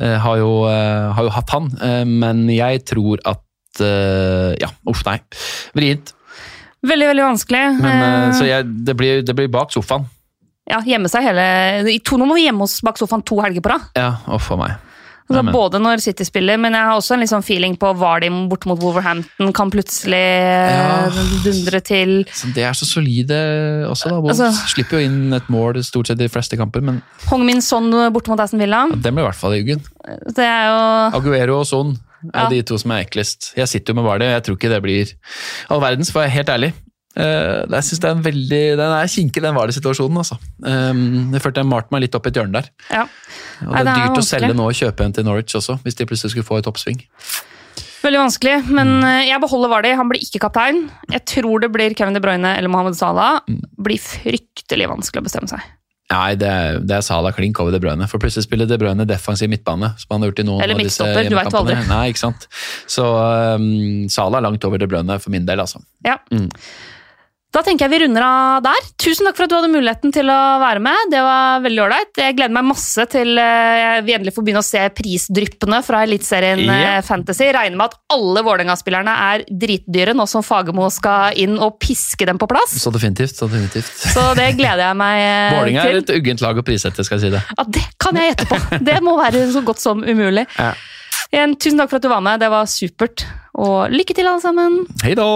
eh, har, jo, eh, har jo hatt han. Eh, men jeg tror at eh, Ja, uff, nei. Vrient. Veldig, veldig vanskelig. Men, så jeg, det, blir, det blir bak sofaen. Ja, gjemme seg hele I to, Nå må vi gjemme oss bak sofaen to helger på rad. Ja, og for meg. Altså, både når City spiller, men jeg har også en sånn feeling på var de borte mot Wolverhampton kan plutselig Ja. eh, dundre til. Så det er så solide også, da. Altså- slipper jo inn et mål stort sett de fleste kamper, men Hong Min Son borte mot Aston Villa. den blir i hvert fall i uggen. Er jo Aguero og Son er Ja. de to som er eklest. Jeg sitter jo med Vardy, og jeg tror ikke det blir all verdens, for jeg er helt ærlig. Eh, jeg synes det er en veldig, Den er kinkig, den Vardy-situasjonen. altså. Um, jeg følte jeg malte meg litt opp i et hjørne der. ja. Og Nei, det er det er dyrt å selge nå og kjøpe en til Norwich også, hvis de plutselig skulle få et oppsving. veldig vanskelig, Mm. men eh, jeg beholder Vardi. Han blir ikke kaptein. Jeg tror det blir Kevin De Bruyne eller Mohammed Salah. Mm. Blir fryktelig vanskelig å bestemme seg. Nei, det er, det er Salah klink over De Bruyne. For plutselig spiller De Bruyne defensiv midtbane. som han har gjort i noen Eller midtstopper, du vet aldri. Nei, ikke sant. Så um, Salah er langt over De Bruyne for min del, altså. Ja. Mm. Da tenker jeg vi runder av der. Tusen takk for at du hadde muligheten til å være med. Det var veldig ålreit. Jeg gleder meg masse til eh, vi endelig får begynne å se prisdryppene fra Eliteserien eh, Fantasy. Regner med at alle Vålerenga-spillerne er dritdyre nå som Fagermo skal inn og piske dem på plass. Så definitivt. så definitivt. Så det gleder jeg meg til. Vålinga er et uggent lag å prissette, skal jeg si det. Ja, det kan jeg gjette på! Det må være så godt som umulig. Ja. En, tusen takk for at du var med. Det var supert. Og lykke til, alle sammen. Hei da!